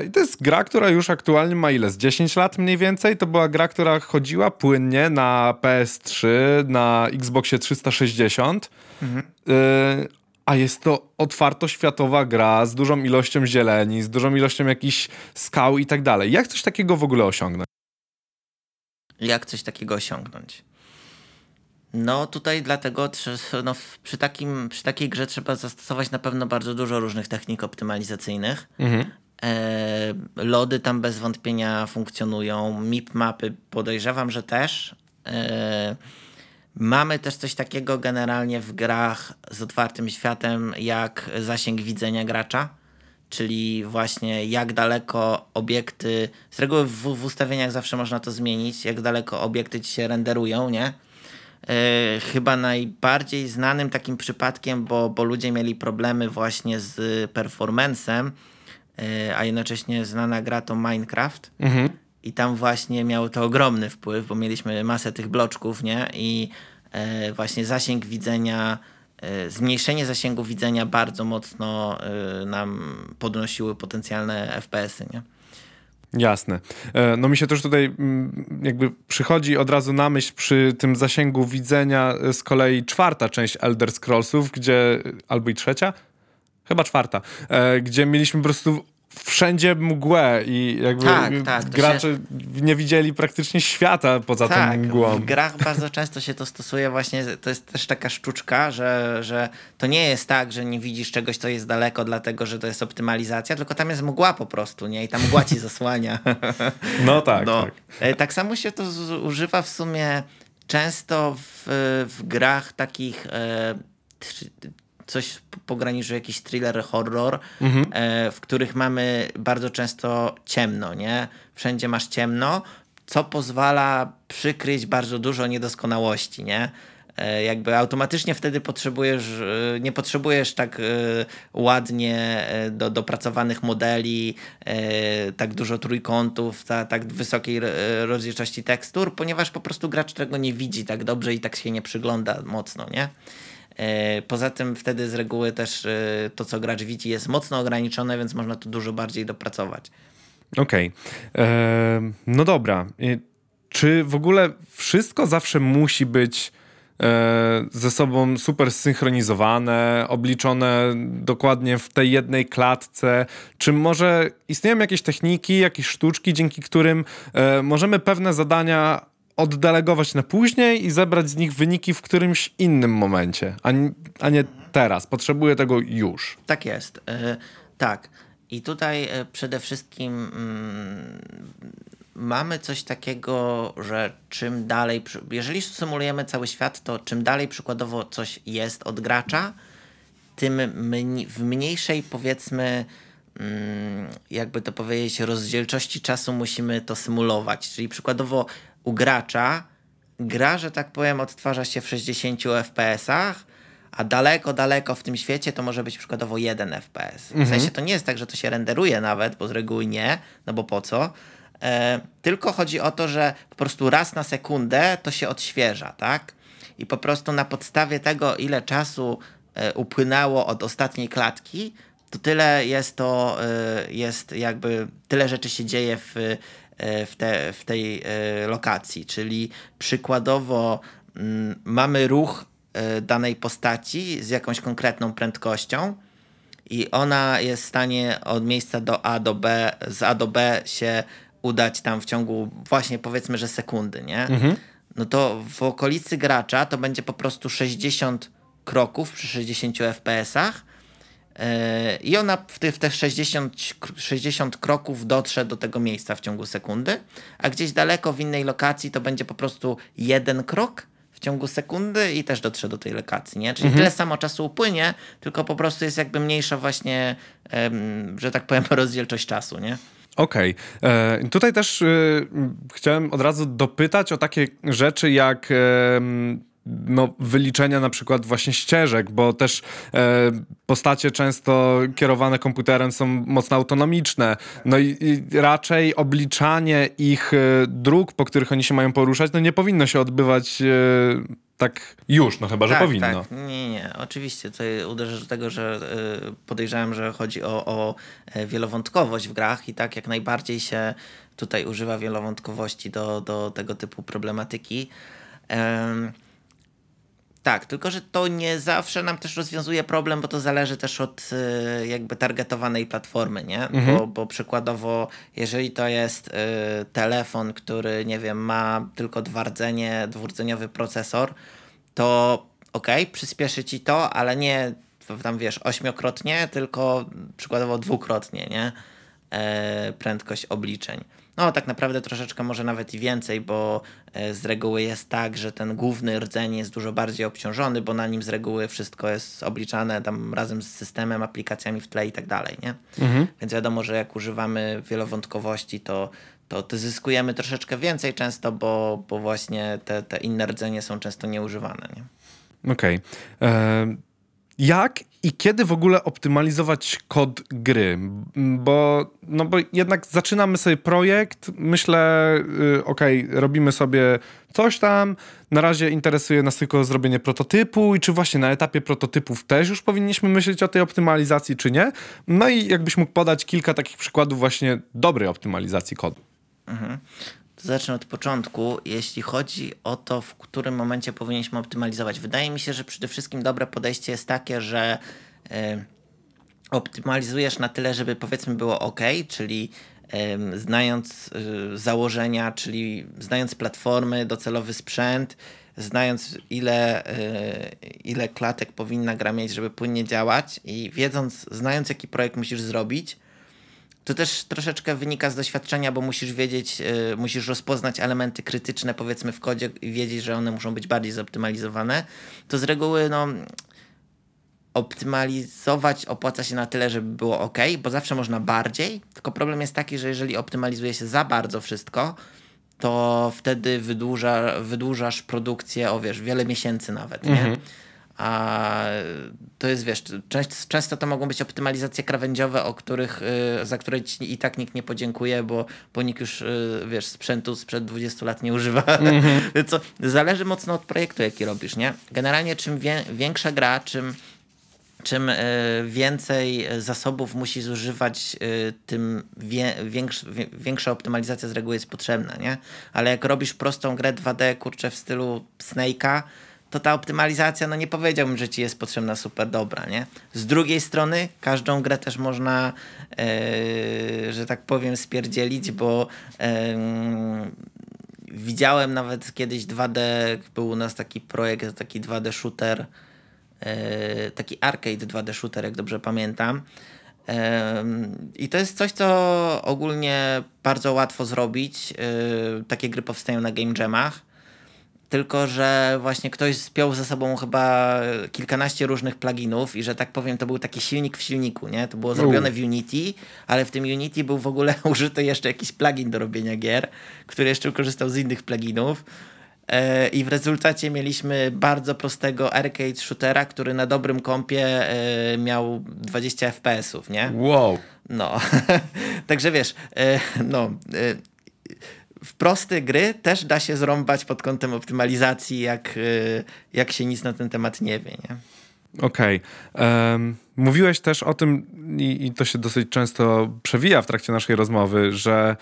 I to jest gra, która już aktualnie ma ile? Z 10 lat mniej więcej. To była gra, która chodziła płynnie na PS3, na Xboxie 360. Mhm. E, a jest to otwartoświatowa gra z dużą ilością zieleni, z dużą ilością jakichś skał i tak dalej. Jak coś takiego w ogóle osiągnąć? Jak coś takiego osiągnąć? No tutaj dlatego no, przy, takim, przy takiej grze trzeba zastosować na pewno bardzo dużo różnych technik optymalizacyjnych. Mhm. E, lody tam bez wątpienia funkcjonują. MIP mapy podejrzewam, że też. E, mamy też coś takiego generalnie w grach z otwartym światem, jak zasięg widzenia gracza, czyli właśnie jak daleko obiekty, z reguły w, w ustawieniach zawsze można to zmienić, jak daleko obiekty ci się renderują, nie? E, chyba najbardziej znanym takim przypadkiem, bo, bo ludzie mieli problemy właśnie z performancem, a jednocześnie znana gra to Minecraft. Mhm. I tam właśnie miało to ogromny wpływ, bo mieliśmy masę tych bloczków, nie? I e, właśnie zasięg widzenia, e, zmniejszenie zasięgu widzenia bardzo mocno e, nam podnosiły potencjalne FPS-y, nie? Jasne. E, no mi się też tutaj mm, jakby przychodzi od razu na myśl przy tym zasięgu widzenia z kolei czwarta część Elder Scrollsów, gdzie albo i trzecia, chyba czwarta, e, gdzie mieliśmy po prostu wszędzie mgłę i jakby tak, tak, gracze się... nie widzieli praktycznie świata poza tak, tą mgłą. w grach bardzo często się to stosuje właśnie, to jest też taka sztuczka, że, że to nie jest tak, że nie widzisz czegoś, co jest daleko, dlatego, że to jest optymalizacja, tylko tam jest mgła po prostu, nie? I ta mgła ci zasłania. No tak, no. tak. E, tak samo się to używa w sumie często w, w grach takich e, coś pograniczu jakiś thriller, horror, mhm. e, w których mamy bardzo często ciemno, nie? Wszędzie masz ciemno, co pozwala przykryć bardzo dużo niedoskonałości, nie? E, jakby automatycznie wtedy potrzebujesz, e, nie potrzebujesz tak ładnie do, dopracowanych modeli, tak dużo trójkątów, ta, tak wysokiej rozdzielczości tekstur, ponieważ po prostu gracz tego nie widzi tak dobrze i tak się nie przygląda mocno, nie? E, poza tym wtedy z reguły też e, to, co gracz widzi, jest mocno ograniczone, więc można tu dużo bardziej dopracować. Okej. Okay. No dobra. Czy w ogóle wszystko zawsze musi być e, ze sobą super zsynchronizowane, obliczone dokładnie w tej jednej klatce? Czy może istnieją jakieś techniki, jakieś sztuczki, dzięki którym możemy pewne zadania oddelegować na później i zebrać z nich wyniki w którymś innym momencie, a, a nie teraz. Potrzebuję tego już. Tak jest. Yy, tak. I tutaj yy, przede wszystkim yy, mamy coś takiego, że czym dalej, jeżeli symulujemy cały świat, to czym dalej przykładowo coś jest od gracza, tym w mniejszej powiedzmy mm, jakby to powiedzieć, rozdzielczości czasu musimy to symulować. Czyli przykładowo u gracza gra, że tak powiem, odtwarza się w 60 FPS-ach, a daleko, daleko w tym świecie to może być przykładowo 1 FPS. Mhm. W sensie to nie jest tak, że to się renderuje nawet, bo z reguły nie, no bo po co? E, tylko chodzi o to, że po prostu raz na sekundę to się odświeża, tak? I po prostu na podstawie tego, ile czasu e, upłynęło od ostatniej klatki, to tyle jest to, e, jest jakby, tyle rzeczy się dzieje w w, te, w tej e, lokacji. Czyli przykładowo mm, mamy ruch e, danej postaci z jakąś konkretną prędkością i ona jest w stanie od miejsca do A do B, z A do B się udać tam w ciągu właśnie powiedzmy, że sekundy, nie? Mhm. No to w okolicy gracza to będzie po prostu 60 kroków przy 60 FPS-ach E, I ona w te, w te 60, 60 kroków dotrze do tego miejsca w ciągu sekundy, a gdzieś daleko w innej lokacji to będzie po prostu jeden krok w ciągu sekundy i też dotrze do tej lokacji, nie? Czyli mhm. tyle samo czasu upłynie, tylko po prostu jest jakby mniejsza właśnie, że tak powiem, rozdzielczość czasu, nie? Okej. Okay. E, tutaj też y, chciałem od razu dopytać o takie rzeczy jak no, wyliczenia na przykład właśnie ścieżek, bo też e, postacie często kierowane komputerem są mocno autonomiczne. No i, i raczej obliczanie ich e, dróg, po których oni się mają poruszać, no nie powinno się odbywać e, tak już, no chyba, że tak, powinno. Tak. Nie, nie, oczywiście. Tutaj uderzę do tego, że y, podejrzewam, że chodzi o, o e, wielowątkowość w grach i tak jak najbardziej się tutaj używa wielowątkowości do, do tego typu problematyki. Tak, tylko że to nie zawsze nam też rozwiązuje problem, bo to zależy też od y, jakby targetowanej platformy, nie? Mhm. Bo, bo przykładowo, jeżeli to jest y, telefon, który, nie wiem, ma tylko dwa rdzenie, dwurdzeniowy procesor, to okej, okay, przyspieszy ci to, ale nie tam wiesz, ośmiokrotnie, tylko przykładowo dwukrotnie, nie? E, prędkość obliczeń. No, tak naprawdę troszeczkę może nawet i więcej, bo e, z reguły jest tak, że ten główny rdzeń jest dużo bardziej obciążony, bo na nim z reguły wszystko jest obliczane tam razem z systemem, aplikacjami w tle i tak dalej, nie? Mhm. Więc wiadomo, że jak używamy wielowątkowości, to, to, to zyskujemy troszeczkę więcej często, bo, bo właśnie te, te inne rdzenie są często nieużywane, nie? Okej. Okay. Jak i kiedy w ogóle optymalizować kod gry? Bo, no bo jednak zaczynamy sobie projekt, myślę, okej, okay, robimy sobie coś tam, na razie interesuje nas tylko zrobienie prototypu i czy właśnie na etapie prototypów też już powinniśmy myśleć o tej optymalizacji, czy nie? No i jakbyś mógł podać kilka takich przykładów właśnie dobrej optymalizacji kodu. Mhm. Zacznę od początku. Jeśli chodzi o to, w którym momencie powinniśmy optymalizować, wydaje mi się, że przede wszystkim dobre podejście jest takie, że y, optymalizujesz na tyle, żeby powiedzmy było ok, czyli y, znając y, założenia, czyli znając platformy, docelowy sprzęt, znając ile, ile klatek powinna gra mieć, żeby płynnie działać i wiedząc, znając jaki projekt musisz zrobić, to też troszeczkę wynika z doświadczenia, bo musisz wiedzieć, yy, musisz rozpoznać elementy krytyczne powiedzmy w kodzie i wiedzieć, że one muszą być bardziej zoptymalizowane. To z reguły no, optymalizować opłaca się na tyle, żeby było ok, bo zawsze można bardziej. Tylko problem jest taki, że jeżeli optymalizuje się za bardzo wszystko, to wtedy wydłuża, wydłużasz produkcję o wiesz, wiele miesięcy nawet, nie? A to jest, wiesz, często to mogą być optymalizacje krawędziowe, o których, y, za które ci i tak nikt nie podziękuje, bo, bo nikt już, y, wiesz, sprzętu sprzed 20 lat nie używa. Mm -hmm. Co zależy mocno od projektu, jaki robisz, nie? Generalnie czym wie, większa gra, czym czym y, więcej zasobów musi zużywać, tym wie, większ, większa optymalizacja z reguły jest potrzebna, nie? Ale jak robisz prostą grę 2D, kurczę, w stylu Snake'a, to ta optymalizacja, no nie powiedziałbym, że ci jest potrzebna super dobra, nie? Z drugiej strony każdą grę też można, e, że tak powiem, spierdzielić, bo e, widziałem nawet kiedyś 2D, był u nas taki projekt, taki 2D shooter, e, taki arcade 2D shooter, jak dobrze pamiętam. I to jest coś, co ogólnie bardzo łatwo zrobić. Takie gry powstają na game jamach tylko że właśnie ktoś spiął ze sobą chyba kilkanaście różnych pluginów i że tak powiem to był taki silnik w silniku, nie? To było zrobione w Unity, ale w tym Unity był w ogóle użyty jeszcze jakiś plugin do robienia gier, który jeszcze korzystał z innych pluginów. E, I w rezultacie mieliśmy bardzo prostego arcade shootera, który na dobrym kompie e, miał 20 FPS-ów, nie? Wow. No, także wiesz, e, no w proste gry też da się zrąbać pod kątem optymalizacji, jak, y, jak się nic na ten temat nie wie. Nie? Okej. Okay. Um, mówiłeś też o tym, i, i, to się dosyć często przewija w trakcie naszej rozmowy, że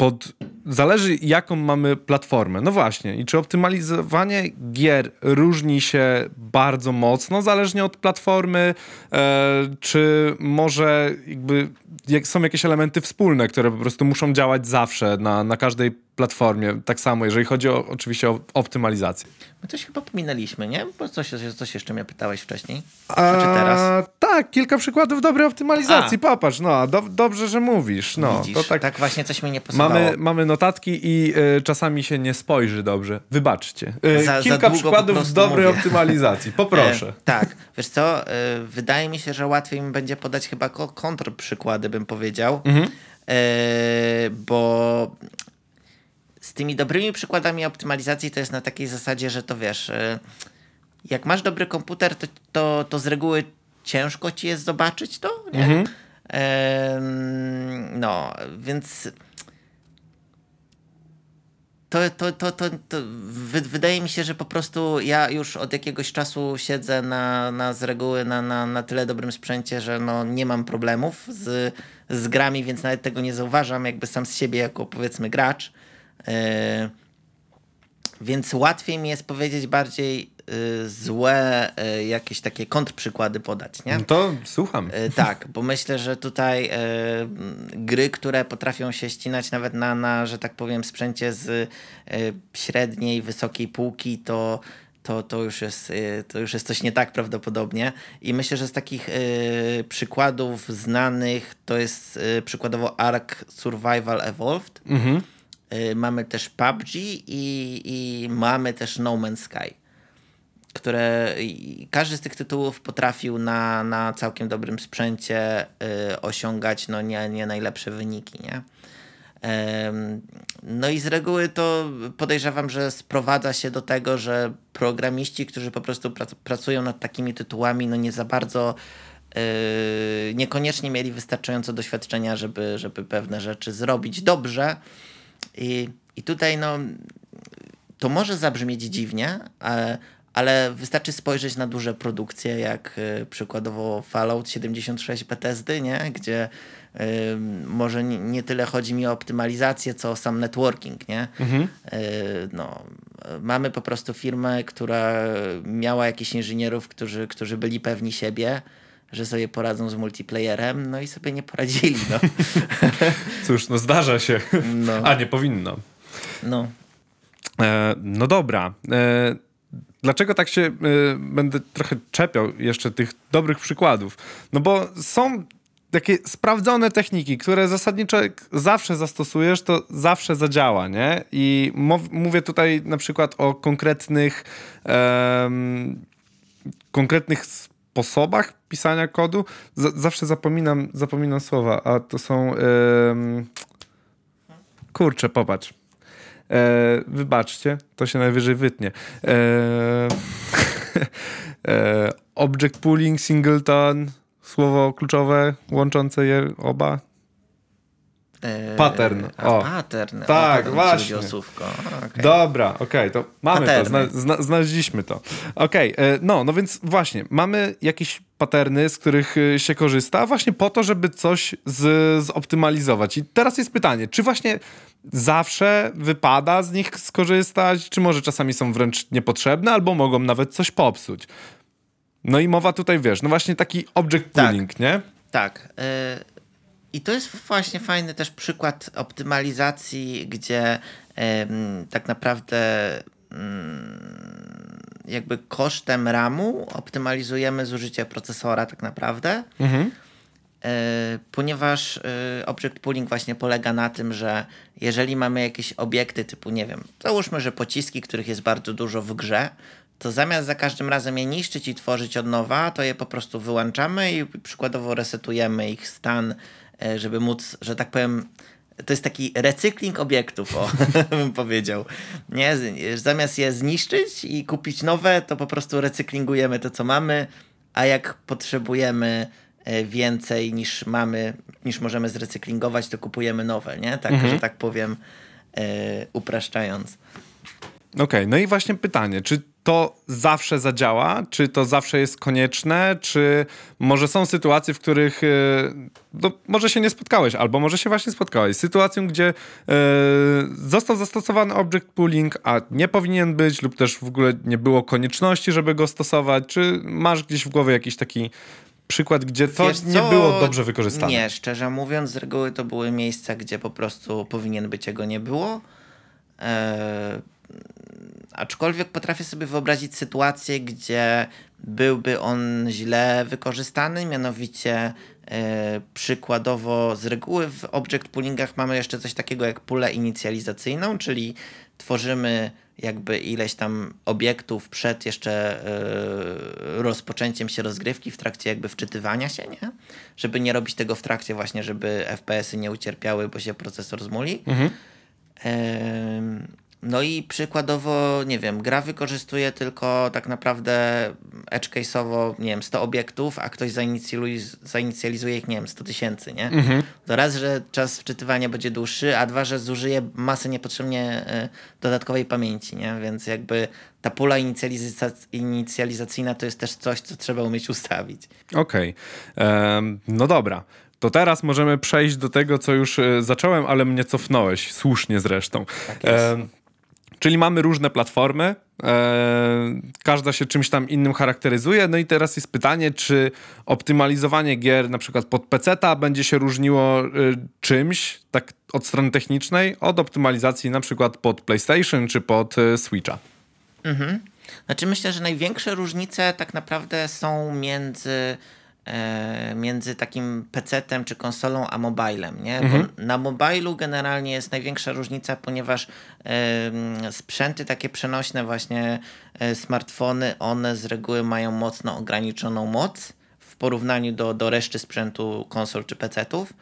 pod, zależy jaką mamy platformę. No właśnie, i czy optymalizowanie gier różni się bardzo mocno, zależnie od platformy, e, czy może jakby jak są jakieś elementy wspólne, które po prostu muszą działać zawsze na, na każdej platformie. Tak samo, jeżeli chodzi o, oczywiście o optymalizację. My coś chyba pominęliśmy, nie? Bo coś, coś jeszcze mnie pytałeś wcześniej. A, czy teraz? tak, kilka przykładów dobrej optymalizacji. A. Popatrz, no, do, dobrze, że mówisz. No, Widzisz, to tak, tak właśnie coś mi nie pasowało. Mamy, mamy notatki i y, czasami się nie spojrzy dobrze. Wybaczcie. Y, za, kilka za przykładów dobrej mówię. optymalizacji. Poproszę. E, tak, wiesz co, y, wydaje mi się, że łatwiej mi będzie podać chyba kontrprzykłady, bym powiedział. Mhm. E, bo tymi dobrymi przykładami optymalizacji to jest na takiej zasadzie, że to wiesz, e, jak masz dobry komputer, to, to, to z reguły ciężko ci jest zobaczyć to, nie? Mhm. no, więc to, to, to, to, to wydaje mi się, że po prostu ja już od jakiegoś czasu siedzę na, na z reguły na, na, na tyle dobrym sprzęcie, że no nie mam problemów z, z grami, więc nawet tego nie zauważam jakby sam z siebie jako powiedzmy gracz. Yy, więc łatwiej mi jest powiedzieć bardziej Y, złe y, jakieś takie kontrprzykłady podać, nie? No to słucham. Tak, bo myślę, że tutaj gry, które potrafią się ścinać nawet na, na że tak powiem, sprzęcie z średniej, wysokiej półki, to to, to, już jest, to już jest coś nie tak prawdopodobnie. I myślę, że z takich y, przykładów znanych to jest y, przykładowo Ark Survival Evolved. Mhm. Y, mamy też PUBG i, i mamy też No Man's Sky które każdy z tych tytułów potrafił na, na całkiem dobrym sprzęcie y, osiągać no, nie, nie najlepsze wyniki. Nie? No i z reguły to podejrzewam, że sprowadza się do tego, że programiści, którzy po prostu pracują nad takimi tytułami, no nie za bardzo yy, niekoniecznie mieli wystarczająco doświadczenia, żeby, żeby pewne rzeczy zrobić dobrze. I, i tutaj no, to może zabrzmieć dziwnie, ale, ale wystarczy spojrzeć na duże produkcje, jak y, przykładowo Fallout 76 Bethesdy, nie? gdzie y, może nie, nie, tyle chodzi mi o optymalizację, co o sam networking. Nie? Mhm. Y, no, mamy po prostu firmę, która miała jakichś inżynierów, którzy, którzy byli pewni siebie, że sobie poradzą z multiplayerem, no i sobie nie poradzili. No. Cóż, no zdarza się. No. A nie powinno. No. E, no dobra. E, Dlaczego tak się y, będę trochę czepiał jeszcze tych dobrych przykładów? No bo są takie sprawdzone techniki, które zasadniczo zawsze zastosujesz, to zawsze zadziała, nie? I mówię tutaj na przykład o konkretnych um, konkretnych sposobach pisania kodu. Z zawsze zapominam, zapominam słowa, a to są um, kurczę, popatrz. E, wybaczcie, to się najwyżej wytnie. E, object pooling, singleton, słowo kluczowe łączące je oba. E, pattern. O. pattern. Tak, o, właśnie. Okay. Dobra, okej, okay, to mamy Paterny. to, zna, znaleźliśmy to. Okej, okay, no, no więc właśnie, mamy jakieś paterny, z których e, się korzysta, właśnie po to, żeby coś z, zoptymalizować. I teraz jest pytanie, czy właśnie zawsze wypada z nich skorzystać, czy może czasami są wręcz niepotrzebne, albo mogą nawet coś popsuć. No i mowa tutaj, wiesz, no właśnie taki object tak. pooling, tak. nie? Tak. I to jest właśnie fajny też przykład optymalizacji, gdzie tak naprawdę jakby kosztem RAMu optymalizujemy zużycie procesora tak naprawdę. Mhm. E, ponieważ e, object pooling właśnie polega na tym, że jeżeli mamy jakieś obiekty typu, nie wiem, załóżmy, że pociski, których jest bardzo dużo w grze, to zamiast za każdym razem je niszczyć i tworzyć od nowa, to je po prostu wyłączamy i przykładowo resetujemy ich stan żeby móc, że tak powiem, to jest taki recykling obiektów, o, bym powiedział. Nie? Zamiast je zniszczyć i kupić nowe, to po prostu recyklingujemy to, co mamy, a jak potrzebujemy e, więcej niż mamy, niż możemy zrecyklingować, to kupujemy nowe, nie? Tak, mhm. że tak powiem, e, upraszczając. Okej, okay, no i właśnie pytanie, czy to zawsze zadziała? Czy to zawsze jest konieczne? Czy może są sytuacje, w których yy, no, może się nie spotkałeś, albo może się właśnie spotkałeś? Sytuacją, gdzie yy, został zastosowany object pooling, a nie powinien być, lub też w ogóle nie było konieczności, żeby go stosować? Czy masz gdzieś w głowie jakiś taki przykład, gdzie to Wiesz nie co? było dobrze wykorzystane? Nie, szczerze mówiąc, z reguły to były miejsca, gdzie po prostu powinien być, jego nie było. Eee Aczkolwiek potrafię sobie wyobrazić sytuację, gdzie byłby on źle wykorzystany, mianowicie e, przykładowo z reguły w object poolingach mamy jeszcze coś takiego jak pulę inicjalizacyjną, czyli tworzymy jakby ileś tam obiektów przed jeszcze e, rozpoczęciem się rozgrywki w trakcie jakby wczytywania się, nie? Żeby nie robić tego w trakcie właśnie, żeby FPS-y nie ucierpiały, bo się procesor zmuli. Mhm. No i przykładowo, nie wiem, gra wykorzystuje tylko tak naprawdę edge case'owo, nie wiem, 100 obiektów, a ktoś zainicjalizuje ich, nie wiem, 100 tysięcy, nie? Mhm. To raz, że czas wczytywania będzie dłuższy, a dwa, że zużyje masę niepotrzebnie y, dodatkowej pamięci, nie? Więc jakby ta pula inicjalizacyjna to jest też coś, co trzeba umieć ustawić. Okej. Okay. Um, no dobra. To teraz możemy przejść do tego, co już e, zacząłem, ale mnie cofnąłeś, słusznie zresztą. Tak Czyli mamy różne platformy, e, każda się czymś tam innym charakteryzuje. No i teraz jest pytanie, czy optymalizowanie gier na przykład pod PC-ta będzie się różniło e, czymś, tak od strony technicznej, od optymalizacji na przykład pod PlayStation czy pod e, Switcha. Mhm. Znaczy myślę, że największe różnice tak naprawdę są między między takim PC-tem czy konsolą a mobilem. Nie? Mhm. na mobilu generalnie jest największa różnica, ponieważ e, sprzęty takie przenośne, właśnie e, smartfony, one z reguły mają mocno ograniczoną moc w porównaniu do, do reszty sprzętu konsol czy PC-ów.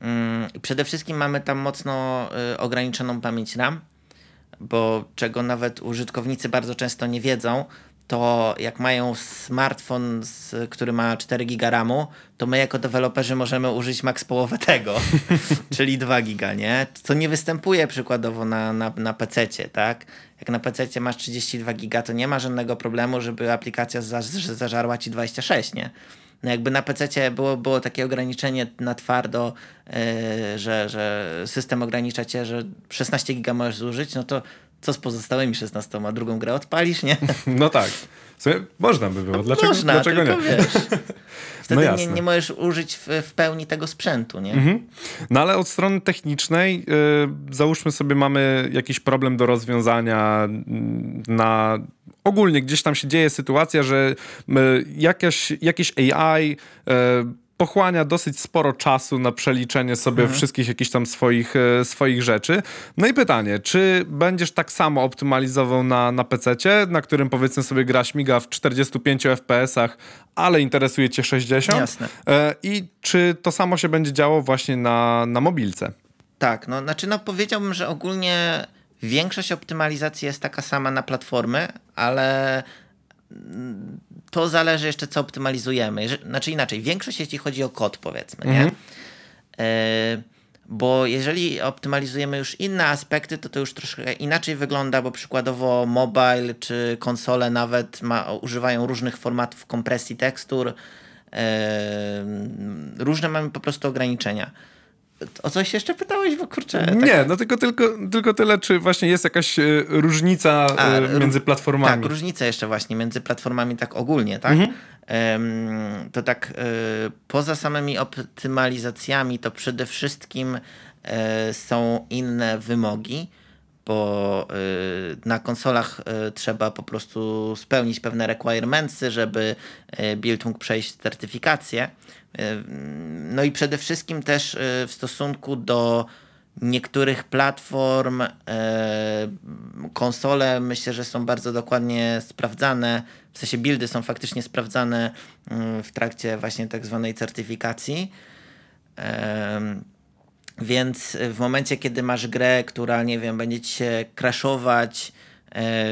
Mm, przede wszystkim mamy tam mocno ograniczoną pamięć RAM, bo czego nawet użytkownicy bardzo często nie wiedzą, to jak mają smartfon, z, który ma 4 giga RAMu, to my jako deweloperzy możemy użyć max połowę tego, czyli 2 giga, nie? Co nie występuje przykładowo na, na, na PC, tak? Jak na PC masz 32 giga, to nie ma żadnego problemu, żeby aplikacja za, zażarła ci 26, nie? No jakby na PC było, było takie ograniczenie na twardo, yy, że, że system ogranicza cię, że 16 giga możesz zużyć, no to co z pozostałymi 16? Drugą grę odpalisz, nie? No tak. Można by było. Dlaczego, można, dlaczego nie? Wiesz, wtedy no nie, nie możesz użyć w, w, pełni tego sprzętu, nie? Mhm. No ale od strony technicznej yy, załóżmy sobie mamy jakiś problem do rozwiązania na ogólnie gdzieś tam się dzieje sytuacja, że jakaś, jakieś AI pochłania dosyć sporo czasu na przeliczenie sobie mhm. wszystkich jakichś tam swoich, e, swoich rzeczy. No i pytanie, czy będziesz tak samo optymalizował na, na PC, na którym powiedzmy sobie gra śmiga w 45 FPS-ach, ale interesuje cię 60? Jasne. E, I czy to samo się będzie działo właśnie na, na mobilce? Tak, no znaczy no powiedziałbym, że ogólnie większość optymalizacji jest taka sama na platformy, ale to zależy jeszcze, co optymalizujemy. Znaczy inaczej, większość jeśli chodzi o kod, powiedzmy, nie? Mhm. E, bo jeżeli optymalizujemy już inne aspekty, to to już troszkę inaczej wygląda, bo przykładowo mobile czy konsole nawet ma, używają różnych formatów kompresji tekstur. E, różne mamy po prostu ograniczenia. O coś jeszcze pytałeś, bo kurczę. Tak... Nie, no tylko, tylko, tylko tyle, czy właśnie jest jakaś e, różnica A, e, między platformami. Tak, różnica jeszcze właśnie między platformami tak ogólnie, tak? Mhm. to tak e, poza samymi optymalizacjami, to przede wszystkim są inne wymogi, bo na konsolach trzeba po prostu spełnić pewne requirementsy, żeby build mógł przejść certyfikację. No i przede wszystkim też w stosunku do niektórych platform konsole myślę, że są bardzo dokładnie sprawdzane, w sensie buildy są faktycznie sprawdzane mm, w trakcie właśnie tak zwanej certyfikacji. Więc w momencie, kiedy masz grę, która, nie wiem, będzie ci się crashować e,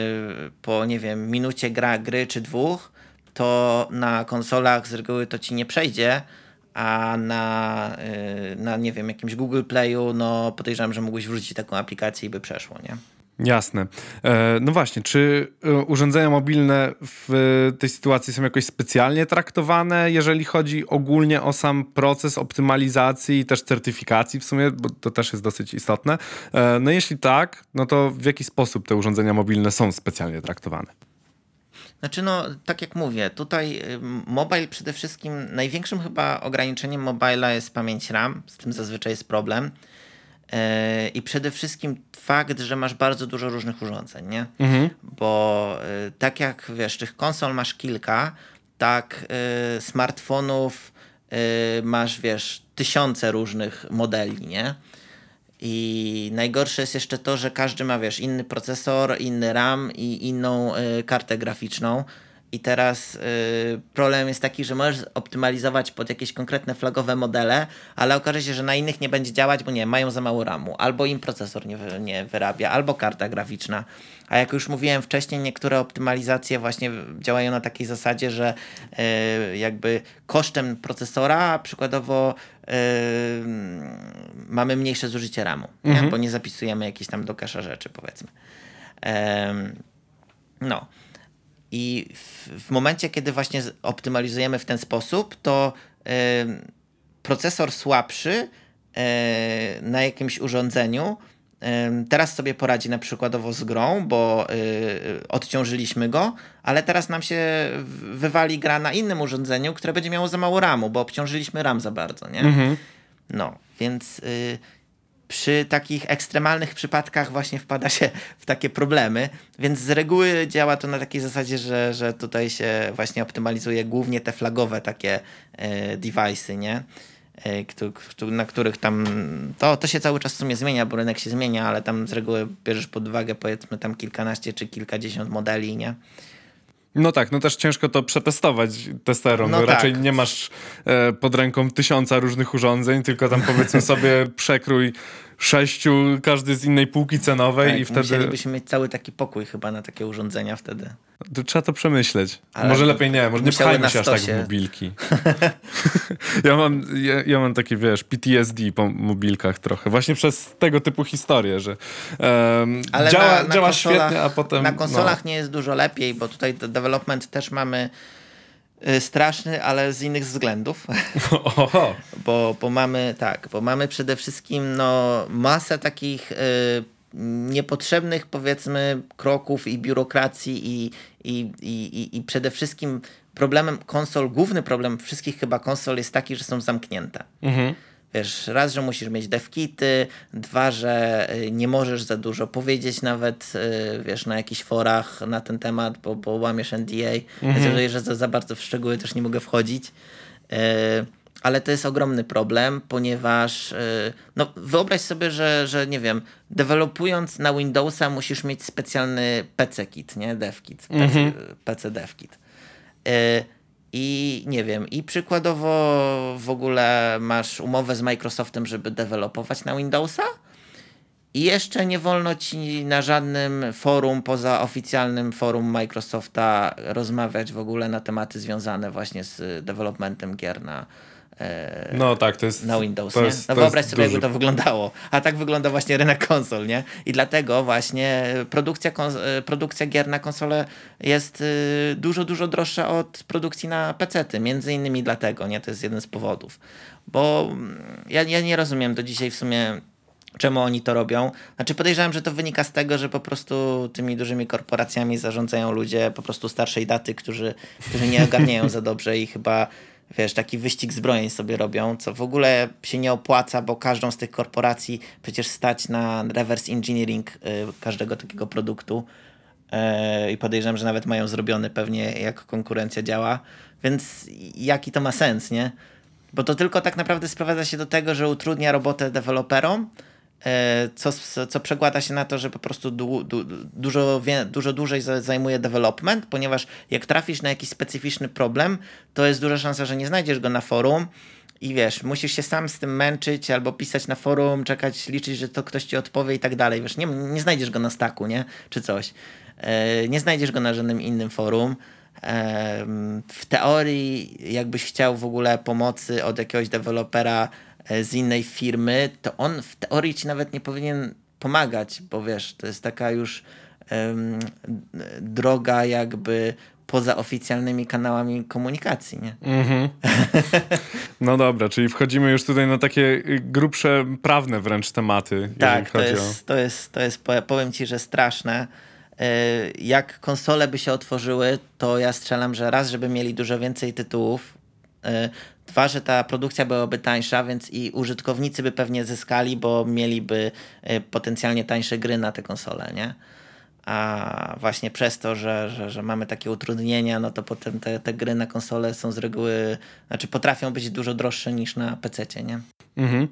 po, nie wiem, minucie gra, gry czy dwóch, to na konsolach z reguły to ci nie przejdzie, a na, y, na nie wiem, jakimś Google Playu, no podejrzewam, że mógłbyś wrzucić taką aplikację i by przeszło, nie? Jasne. E, no właśnie, czy e, urządzenia mobilne w tej sytuacji są jakoś specjalnie traktowane, jeżeli chodzi ogólnie o sam proces optymalizacji i też certyfikacji w sumie, bo to też jest dosyć istotne? E, no jeśli tak, no to w jaki sposób te urządzenia mobilne są specjalnie traktowane? Znaczy, no, tak jak mówię, tutaj y, mobile przede wszystkim, największym chyba ograniczeniem mobila jest pamięć RAM, z tym zazwyczaj jest problem. E, I przede wszystkim fakt, że masz bardzo dużo różnych urządzeń, nie? Mhm. Bo e, tak jak wiesz, tych konsol masz kilka, tak e, smartfonów masz, wiesz, tysiące różnych modeli, nie? I najgorsze jest jeszcze to, że każdy ma, wiesz, inny procesor, inny RAM i inną kartę graficzną. I teraz y, problem jest taki, że możesz optymalizować pod jakieś konkretne flagowe modele, ale okaże się, że na innych nie będzie działać, bo nie, mają za mało RAMu, albo im procesor nie, nie wyrabia, albo karta graficzna. A jak już mówiłem wcześniej, niektóre optymalizacje właśnie działają na takiej zasadzie, że y, jakby kosztem procesora przykładowo y, mamy mniejsze zużycie RAMu, mhm. nie? bo nie zapisujemy jakichś tam do kasza rzeczy, powiedzmy. no. I w, w momencie, kiedy właśnie optymalizujemy w ten sposób, to procesor słabszy e, na jakimś urządzeniu teraz sobie poradzi na przykładowo z grą, bo y, odciążyliśmy go, ale teraz nam się wywali gra na innym urządzeniu, które będzie miało za mało ramu, bo obciążyliśmy ram za bardzo, nie? Mhm. No, więc y, przy takich ekstremalnych przypadkach właśnie wpada się w takie problemy, więc z reguły działa to na takiej zasadzie, że, że tutaj się właśnie optymalizuje głównie te flagowe takie e, device'y, nie? E, na których tam to, to się cały czas w sumie zmienia, bo rynek się zmienia, ale tam z reguły bierzesz pod uwagę powiedzmy tam kilkanaście czy kilkadziesiąt modeli, nie? No tak, no też ciężko to przetestować testerom. No Raczej tak. nie masz e, pod ręką tysiąca różnych urządzeń, tylko tam powiedzmy sobie przekrój sześciu, każdy z innej półki cenowej tak, i wtedy... Musielibyśmy mieć cały taki pokój chyba na takie urządzenia wtedy. To trzeba to przemyśleć. Ale może lepiej nie, może nie pchajmy się aż tak w mobilki. ja, mam, ja, ja, mam takie, wiesz, PTSD po mobilkach trochę. Właśnie przez tego typu historie, że um, Ale działa, na, na działa świetnie, a potem... Na konsolach no. nie jest dużo lepiej, bo tutaj development też mamy straszny, ale z innych względów. Oho. bo, bo mamy tak, bo mamy przede wszystkim no, masę takich y, niepotrzebnych powiedzmy kroków i biurokracji i, i, i, i przede wszystkim problemem konsol, główny problem wszystkich chyba konsol jest taki, że są zamknięte. Mhm. Wiesz, raz, że musisz mieć devkity, dwa, że y, nie możesz za dużo powiedzieć nawet, y, wiesz, na jakichś forach na ten temat, bo, bo łamiesz NDA. Mhm. Więc że za, za bardzo w szczegóły też nie mogę wchodzić. Y, ale to jest ogromny problem, ponieważ no, wyobraź sobie, że, że nie wiem, dewelopując na Windowsa musisz mieć specjalny PC kit, nie? DevKit, PC, mhm. PC DevKit. I nie wiem, i przykładowo w ogóle masz umowę z Microsoftem, żeby dewelopować na Windowsa. I jeszcze nie wolno ci na żadnym forum poza oficjalnym forum Microsofta rozmawiać w ogóle na tematy związane właśnie z developmentem gier na, no tak, to jest. Na Windows, nie? Jest, no wyobraź sobie, duży... jakby to wyglądało. A tak wygląda właśnie rynek konsol, nie? I dlatego właśnie produkcja, e, produkcja gier na konsole jest y, dużo, dużo droższa od produkcji na PC-ty. Między innymi dlatego, nie? To jest jeden z powodów. Bo mm, ja, ja nie rozumiem do dzisiaj w sumie czemu oni to robią. Znaczy podejrzewam, że to wynika z tego, że po prostu tymi dużymi korporacjami zarządzają ludzie po prostu starszej daty, którzy, którzy nie ogarniają za dobrze i chyba wiesz, taki wyścig zbrojeń sobie robią, co w ogóle się nie opłaca, bo każdą z tych korporacji przecież stać na reverse engineering y, każdego takiego produktu y, i podejrzewam, że nawet mają zrobiony pewnie jak konkurencja działa, więc jaki to ma sens, nie? Bo to tylko tak naprawdę sprowadza się do tego, że utrudnia robotę deweloperom, E, co, co przekłada się na to, że po prostu du, du, dużo, dużo dłużej zajmuje development, ponieważ jak trafisz na jakiś specyficzny problem, to jest duża szansa, że nie znajdziesz go na forum i wiesz, musisz się sam z tym męczyć albo pisać na forum, czekać, liczyć, że to ktoś ci odpowie i tak dalej. Wiesz, nie, nie znajdziesz go na staku, nie? Czy coś. E, nie znajdziesz go na żadnym innym forum. E, w teorii, jakbyś chciał w ogóle pomocy od jakiegoś dewelopera E, z innej firmy, to on w teorii ci nawet nie powinien pomagać, bo wiesz, to jest taka już um, droga jakby poza oficjalnymi kanałami komunikacji, nie? Mm-hmm. No dobra, czyli wchodzimy już tutaj na takie grubsze, prawne wręcz tematy. Tak, to jest, o... to, jest, to jest, powiem ci, że straszne. E, jak konsole by się otworzyły, to ja strzelam, że raz, żeby mieli dużo więcej tytułów, Dwa, że ta produkcja byłaby tańsza, więc i użytkownicy by pewnie zyskali, bo mieliby potencjalnie tańsze gry na te konsole, nie? A właśnie przez to, że, że, że mamy takie utrudnienia, no to potem te, te gry na konsole są z reguły, znaczy potrafią być dużo droższe niż na PC, nie? Mhm.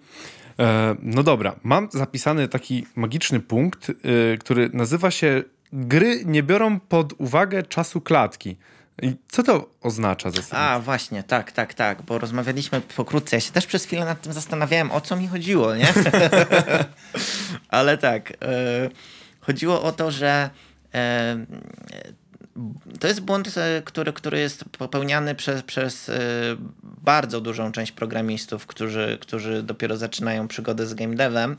E, no dobra, mam zapisany taki magiczny punkt, y, który nazywa się Gry nie biorą pod uwagę czasu klatki. I co to oznacza zasadniczo? A, właśnie, tak, tak, tak, bo rozmawialiśmy pokrótce. Ja się też przez chwilę nad tym zastanawiałem, o co mi chodziło, nie? Ale tak, y, chodziło o to, że y, to jest błąd, który, który jest popełniany przez, przez bardzo dużą część programistów, którzy, którzy dopiero zaczynają przygodę z game devem.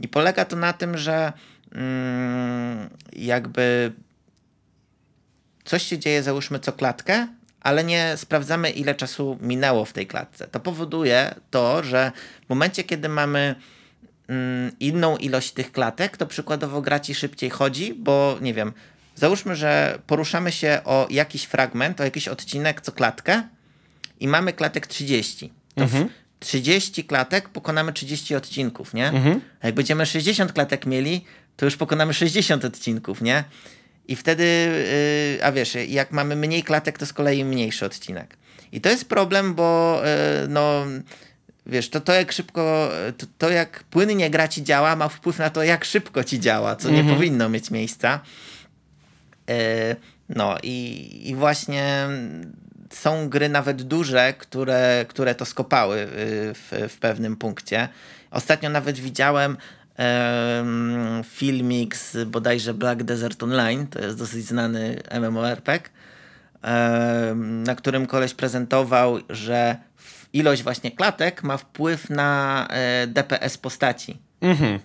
I polega to na tym, że mm, jakby coś się dzieje, załóżmy co klatkę, ale nie sprawdzamy, ile czasu minęło w tej klatce. To powoduje to, że w momencie, kiedy mamy mm, inną ilość tych klatek, to przykładowo gra ci szybciej chodzi, bo nie wiem, załóżmy, że poruszamy się o jakiś fragment, o jakiś odcinek co klatkę i mamy klatek 30. To mhm. 30 klatek pokonamy 30 odcinków, nie? Mhm. A jak będziemy 60 klatek mieli, to już pokonamy 60 odcinków, nie? I wtedy, yy, a wiesz, jak mamy mniej klatek, to z kolei mniejszy odcinek. I to jest problem, bo yy, no wiesz, to, to jak szybko, to, to, jak płynnie gra ci działa, ma wpływ na to, jak szybko ci działa, co mhm. nie powinno mieć miejsca. Yy, no i, i właśnie są gry nawet duże, które, które to skopały y, w, w pewnym punkcie. Ostatnio nawet widziałem filmik z bodajże Black Desert Online, to jest dosyć znany MMORPG, na którym koleś prezentował, że ilość właśnie klatek ma wpływ na e, DPS postaci. Mhm.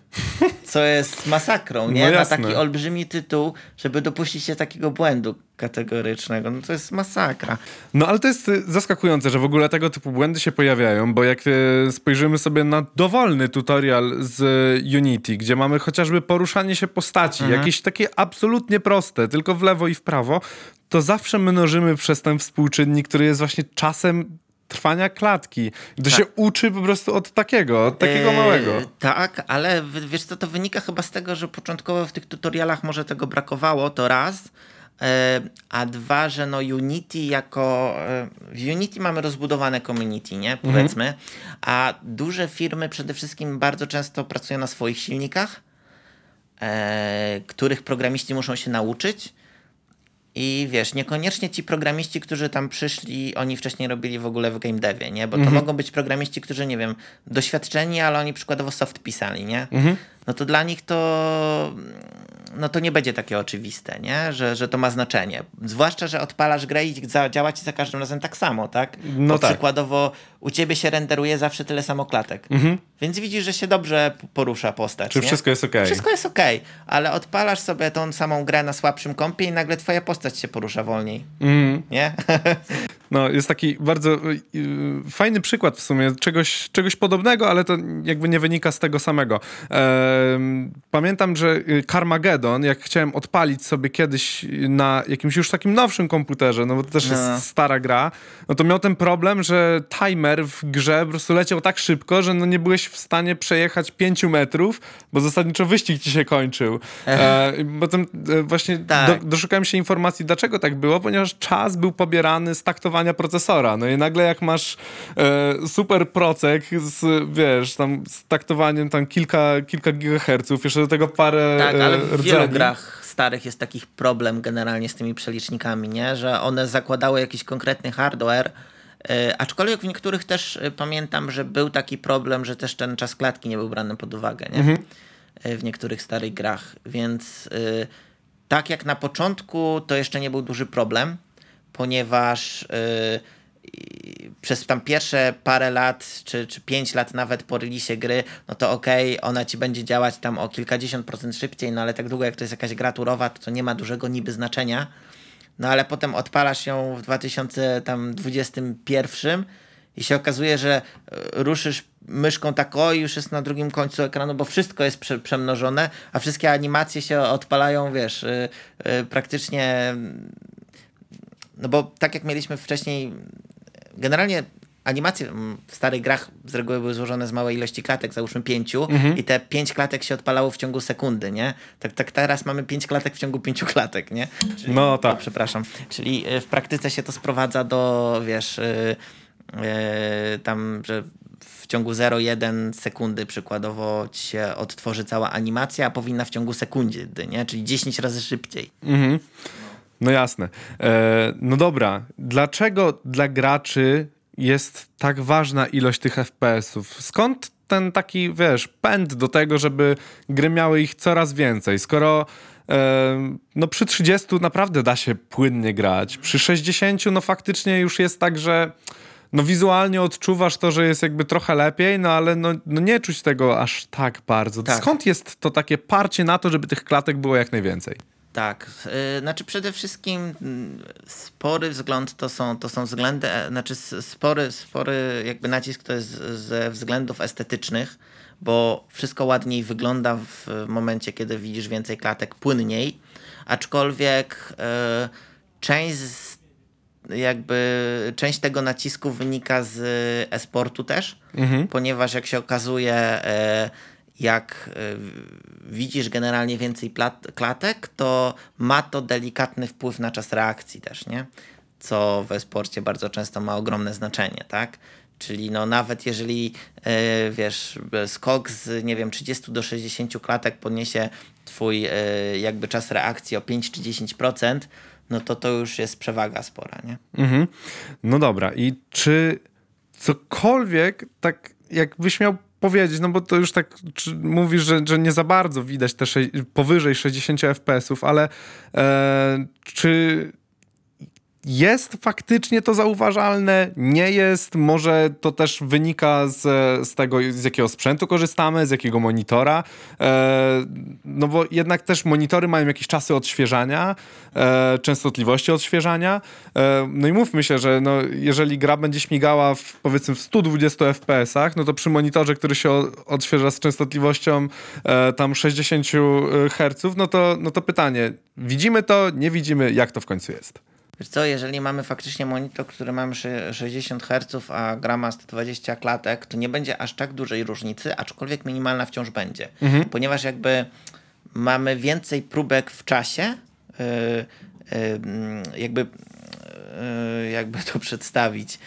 Co jest masakrą, nie? No na taki olbrzymi tytuł, żeby dopuścić się takiego błędu kategorycznego. No to jest masakra. No ale to jest y, zaskakujące, że w ogóle tego typu błędy się pojawiają, bo jak y, spojrzymy sobie na dowolny tutorial z Unity, gdzie mamy chociażby poruszanie się postaci, mhm. jakieś takie absolutnie proste, tylko w lewo i w prawo, to zawsze mnożymy przez ten współczynnik, który jest właśnie czasem trwania klatki. To tak. się uczy po prostu od takiego, od takiego eee, małego. Tak, ale wiesz co, to wynika chyba z tego, że początkowo w tych tutorialach może tego brakowało, to raz. E, a dwa, że no Unity jako. E, w Unity mamy rozbudowane community, nie? Mhm. Powiedzmy. Mhm. A duże firmy przede wszystkim bardzo często pracują na swoich silnikach, e, których programiści muszą się nauczyć. I wiesz, niekoniecznie ci programiści, którzy tam przyszli, oni wcześniej robili w ogóle w game devie, nie? Bo to mhm. mogą być programiści, którzy, nie wiem, doświadczeni, ale oni przykładowo soft pisali, nie? Mhm. No to dla nich to no to nie będzie takie oczywiste, nie? Że, że to ma znaczenie. Zwłaszcza, że odpalasz grę i działa ci za każdym razem tak samo, tak? No Bo tak. Przykładowo u ciebie się renderuje zawsze tyle samo klatek. Mhm. Więc widzisz, że się dobrze porusza postać. Czy nie? wszystko jest ok? Wszystko jest ok, ale odpalasz sobie tą samą grę na słabszym kompie i nagle twoja postać się porusza wolniej. Mhm. Nie? No, jest taki bardzo y, y, fajny przykład w sumie czegoś, czegoś podobnego, ale to jakby nie wynika z tego samego. Pamiętam, że y, Carmageddon, jak chciałem odpalić sobie kiedyś na jakimś już takim nowszym komputerze, no bo to też no. jest stara gra, no to miał ten problem, że timer w grze po prostu leciał tak szybko, że no nie byłeś w stanie przejechać pięciu metrów, bo zasadniczo wyścig ci się kończył. E, potem e, właśnie tak. do, doszukałem się informacji, dlaczego tak było, ponieważ czas był pobierany z taktowania procesora. No i nagle jak masz e, super procek z, wiesz, tam z taktowaniem tam kilka, kilka gigaherców, jeszcze do tego parę Tak, ale w rdzeni. wielu grach starych jest takich problem generalnie z tymi przelicznikami, nie? Że one zakładały jakiś konkretny hardware, e, aczkolwiek w niektórych też e, pamiętam, że był taki problem, że też ten czas klatki nie był brany pod uwagę, nie? Mhm. E, w niektórych starych grach, więc tak jak na początku to jeszcze nie był duży problem, ponieważ przez tam pierwsze parę lat, czy, czy pięć lat nawet po release gry, no to okej, okay, ona ci będzie działać tam o kilkadziesiąt procent szybciej, no ale tak długo jak to jest jakaś gra turowa, to, to nie ma dużego niby znaczenia. No ale potem odpalasz ją w 2021 i się okazuje, że e, ruszysz myszką tak o już jest na drugim końcu ekranu, bo wszystko jest prze, przemnożone, a wszystkie animacje się odpalają, wiesz, yy, yy, praktycznie no bo tak jak mieliśmy wcześniej generalnie animacje w starych grach z reguły były złożone z małej ilości klatek, załóżmy pięciu, mhm. i te pięć klatek się odpalało w ciągu sekundy, nie? Tak, tak teraz mamy pięć klatek w ciągu pięciu klatek, nie? Czyli, no tak. O, przepraszam. Czyli w praktyce się to sprowadza do, wiesz, yy, yy, tam, że w ciągu 0,1 sekundy przykładowo się odtworzy cała animacja, a powinna w ciągu sekundy, nie? czyli 10 razy szybciej. Mhm. No jasne. E, no dobra, dlaczego dla graczy jest tak ważna ilość tych FPS-ów? Skąd ten taki, wiesz, pęd do tego, żeby gry miały ich coraz więcej? Skoro no przy 30 naprawdę da się płynnie grać, przy 60 no faktycznie już jest tak, że no wizualnie odczuwasz to, że jest jakby trochę lepiej, no ale no, no nie czuć tego aż tak bardzo. Tak. Skąd jest to takie parcie na to, żeby tych klatek było jak najwięcej? Tak, yy, znaczy przede wszystkim mm, spory wzgląd to są, to są względy, e, znaczy spory, spory jakby nacisk to jest ze względów estetycznych, bo wszystko ładniej wygląda w momencie, kiedy widzisz więcej klatek płynniej, aczkolwiek yy, część z jakby część tego nacisku wynika z e-sportu też, mhm. ponieważ jak się okazuje, e, jak e, widzisz generalnie więcej klatek, to ma to delikatny wpływ na czas reakcji też, nie? Co w e-sporcie bardzo często ma ogromne znaczenie, tak? Czyli no nawet jeżeli e, wiesz, skok z nie wiem 30 do 60 klatek podniesie twój jakby czas reakcji o 5 czy 10%, no to to już jest przewaga spora, nie? Mhm. No dobra, i czy cokolwiek, tak jakbyś miał powiedzieć, no bo to już tak mówisz, że, że nie za bardzo widać te powyżej 60 FPS-ów, ale e, czy jest faktycznie to zauważalne, nie jest, może to też wynika z, z tego, z jakiego sprzętu korzystamy, z jakiego monitora, e, no bo jednak też monitory mają jakieś czasy odświeżania, e, częstotliwości odświeżania, e, no i mówmy się, że no, jeżeli gra będzie śmigała w powiedzmy w 120 FPS-ach, no to przy monitorze, który się odświeża z częstotliwością e, tam 60 Hz, no to, no to pytanie, widzimy to, nie widzimy, jak to w końcu jest? Wiesz co, jeżeli mamy faktycznie monitor, który mamy 60 Hz, a gra ma 120 klatek, to nie będzie aż tak dużej różnicy, aczkolwiek minimalna wciąż będzie. Mhm. Ponieważ jakby mamy więcej próbek w czasie, yy, yy, jakby yy, jakby to przedstawić.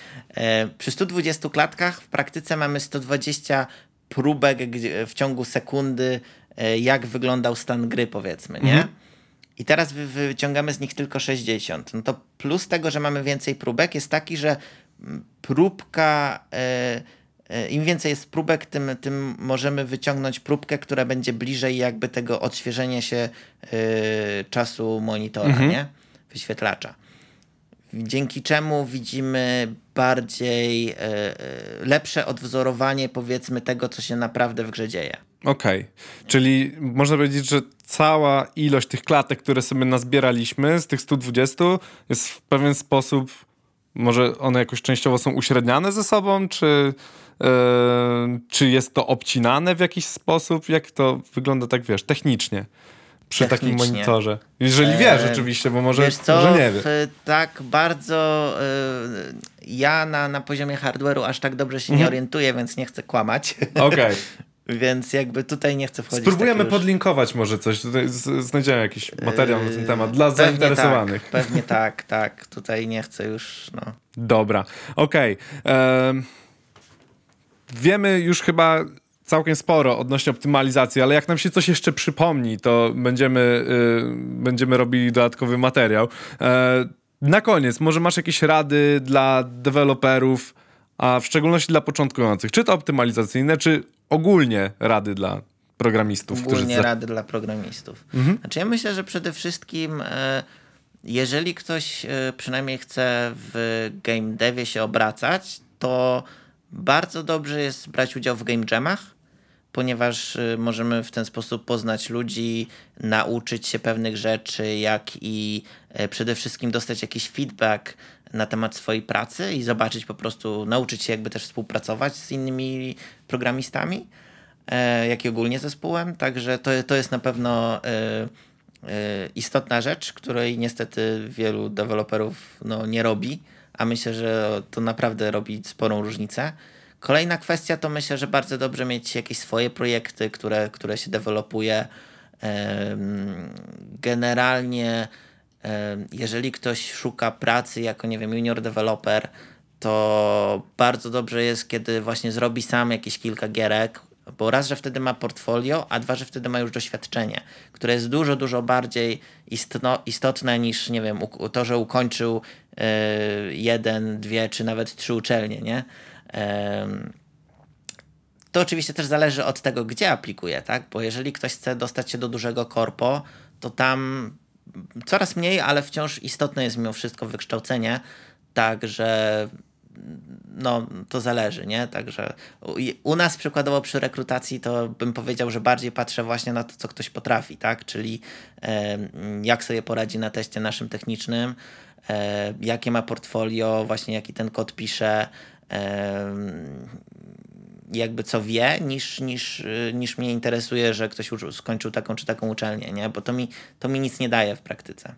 Przy 120 klatkach w praktyce mamy 120 próbek w ciągu sekundy, jak wyglądał stan gry, powiedzmy, nie? Mhm. I teraz wyciągamy z nich tylko 60. No to plus tego, że mamy więcej próbek, jest taki, że mm, próbka. E, e, Im więcej jest próbek, tym, tym możemy wyciągnąć próbkę, która będzie bliżej jakby tego odświeżenia się y, czasu monitora, mhm. nie? Wyświetlacza. Dzięki czemu widzimy bardziej lepsze odwzorowanie powiedzmy tego, co się naprawdę w grze dzieje. Okej, okay. czyli można powiedzieć, że cała ilość tych klatek, które sobie nazbieraliśmy z tych 120 jest w pewien sposób, może one jakoś częściowo są uśredniane ze sobą, czy, yy, czy jest to obcinane w jakiś sposób? Jak to wygląda tak, wiesz, technicznie? Przy takim monitorze. Jeżeli wiesz oczywiście, bo może, wiesz co, może nie wiesz. Tak bardzo yy, ja na, na poziomie hardware'u aż tak dobrze się nie mhm. orientuję, więc nie chcę kłamać. Okej. Okay. Więc jakby tutaj nie chcę wchodzić. Spróbujemy podlinkować może coś. Tutaj znajdziemy jakiś materiał na ten temat dla pewnie zainteresowanych. Tak, pewnie tak, tak. Tutaj nie chcę już. No. Dobra, okej. Okay. Wiemy już chyba całkiem sporo odnośnie optymalizacji, ale jak nam się coś jeszcze przypomni, to będziemy, yy, będziemy robili dodatkowy materiał. E, na koniec, może masz jakieś rady dla deweloperów, a w szczególności dla początkujących, czy to optymalizacyjne, czy ogólnie rady dla programistów? Ogólnie którzy... rady dla programistów. Mhm. Znaczy ja myślę, że przede wszystkim e, jeżeli ktoś e, przynajmniej chce w game devie się obracać, to bardzo dobrze jest brać udział w game jamach, ponieważ e, możemy w ten sposób poznać ludzi, nauczyć się pewnych rzeczy, jak i przede wszystkim dostać jakiś feedback na temat swojej pracy i zobaczyć po prostu, nauczyć się jakby też współpracować z innymi programistami, e, jak i ogólnie zespołem. Także to, to jest na pewno e, e, istotna rzecz, której niestety wielu deweloperów no, nie robi, a myślę, że to naprawdę robi sporą różnicę. Kolejna kwestia to myślę, że bardzo dobrze mieć jakieś swoje projekty, które, które się dewelopuje. Generalnie, jeżeli ktoś szuka pracy jako, nie wiem, junior developer, to bardzo dobrze jest, kiedy właśnie zrobi sam jakieś kilka gierek, bo raz, że wtedy ma portfolio, a dwa, że wtedy ma już doświadczenie, które jest dużo, dużo bardziej istno, istotne niż, nie wiem, to, że ukończył y, jeden, dwie, czy nawet trzy uczelnie, nie? To oczywiście też zależy od tego, gdzie aplikuje, tak? Bo jeżeli ktoś chce dostać się do dużego korpo, to tam coraz mniej, ale wciąż istotne jest mimo wszystko wykształcenie, także no, to zależy, nie? Także u nas przykładowo przy rekrutacji to bym powiedział, że bardziej patrzę właśnie na to, co ktoś potrafi, tak? Czyli jak sobie poradzi na teście naszym technicznym, jakie ma portfolio, właśnie jaki ten kod pisze, jakby co wie, niż, niż, niż mnie interesuje, że ktoś skończył taką czy taką uczelnię, nie? Bo to mi, to mi nic nie daje w praktyce.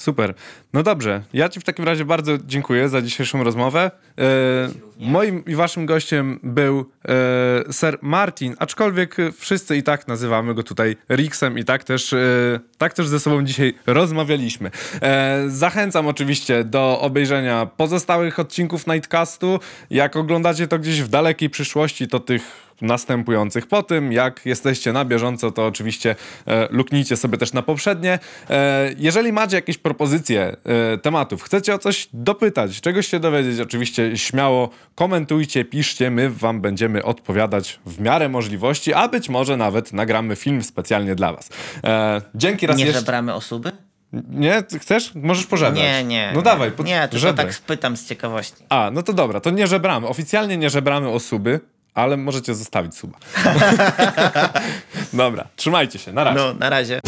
Super. No dobrze. Ja Ci w takim razie bardzo dziękuję za dzisiejszą rozmowę. E, moim i Waszym gościem był e, Sir Martin, aczkolwiek wszyscy i tak nazywamy go tutaj Rixem i tak też, e, tak też ze sobą dzisiaj rozmawialiśmy. Zachęcam oczywiście do obejrzenia pozostałych odcinków Nightcastu. Jak oglądacie to gdzieś w dalekiej przyszłości, to tych następujących. Po tym, jak jesteście na bieżąco, to oczywiście e, luknijcie sobie też na poprzednie. E, jeżeli macie jakieś propozycje e, tematów, chcecie o coś dopytać, czegoś się dowiedzieć, oczywiście śmiało komentujcie, piszcie, my wam będziemy odpowiadać w miarę możliwości, a być może nawet nagramy film specjalnie dla was. E, dzięki raz Nie jeszcze. żebramy osoby? Nie? Chcesz? Możesz pożebrać. Nie, nie. No dawaj. Po... Nie, tylko żebraj. tak spytam z ciekawości. A, no to dobra, to nie żebramy. Oficjalnie nie żebramy osoby, ale możecie zostawić suba. Dobra, trzymajcie się, na razie. No, na razie.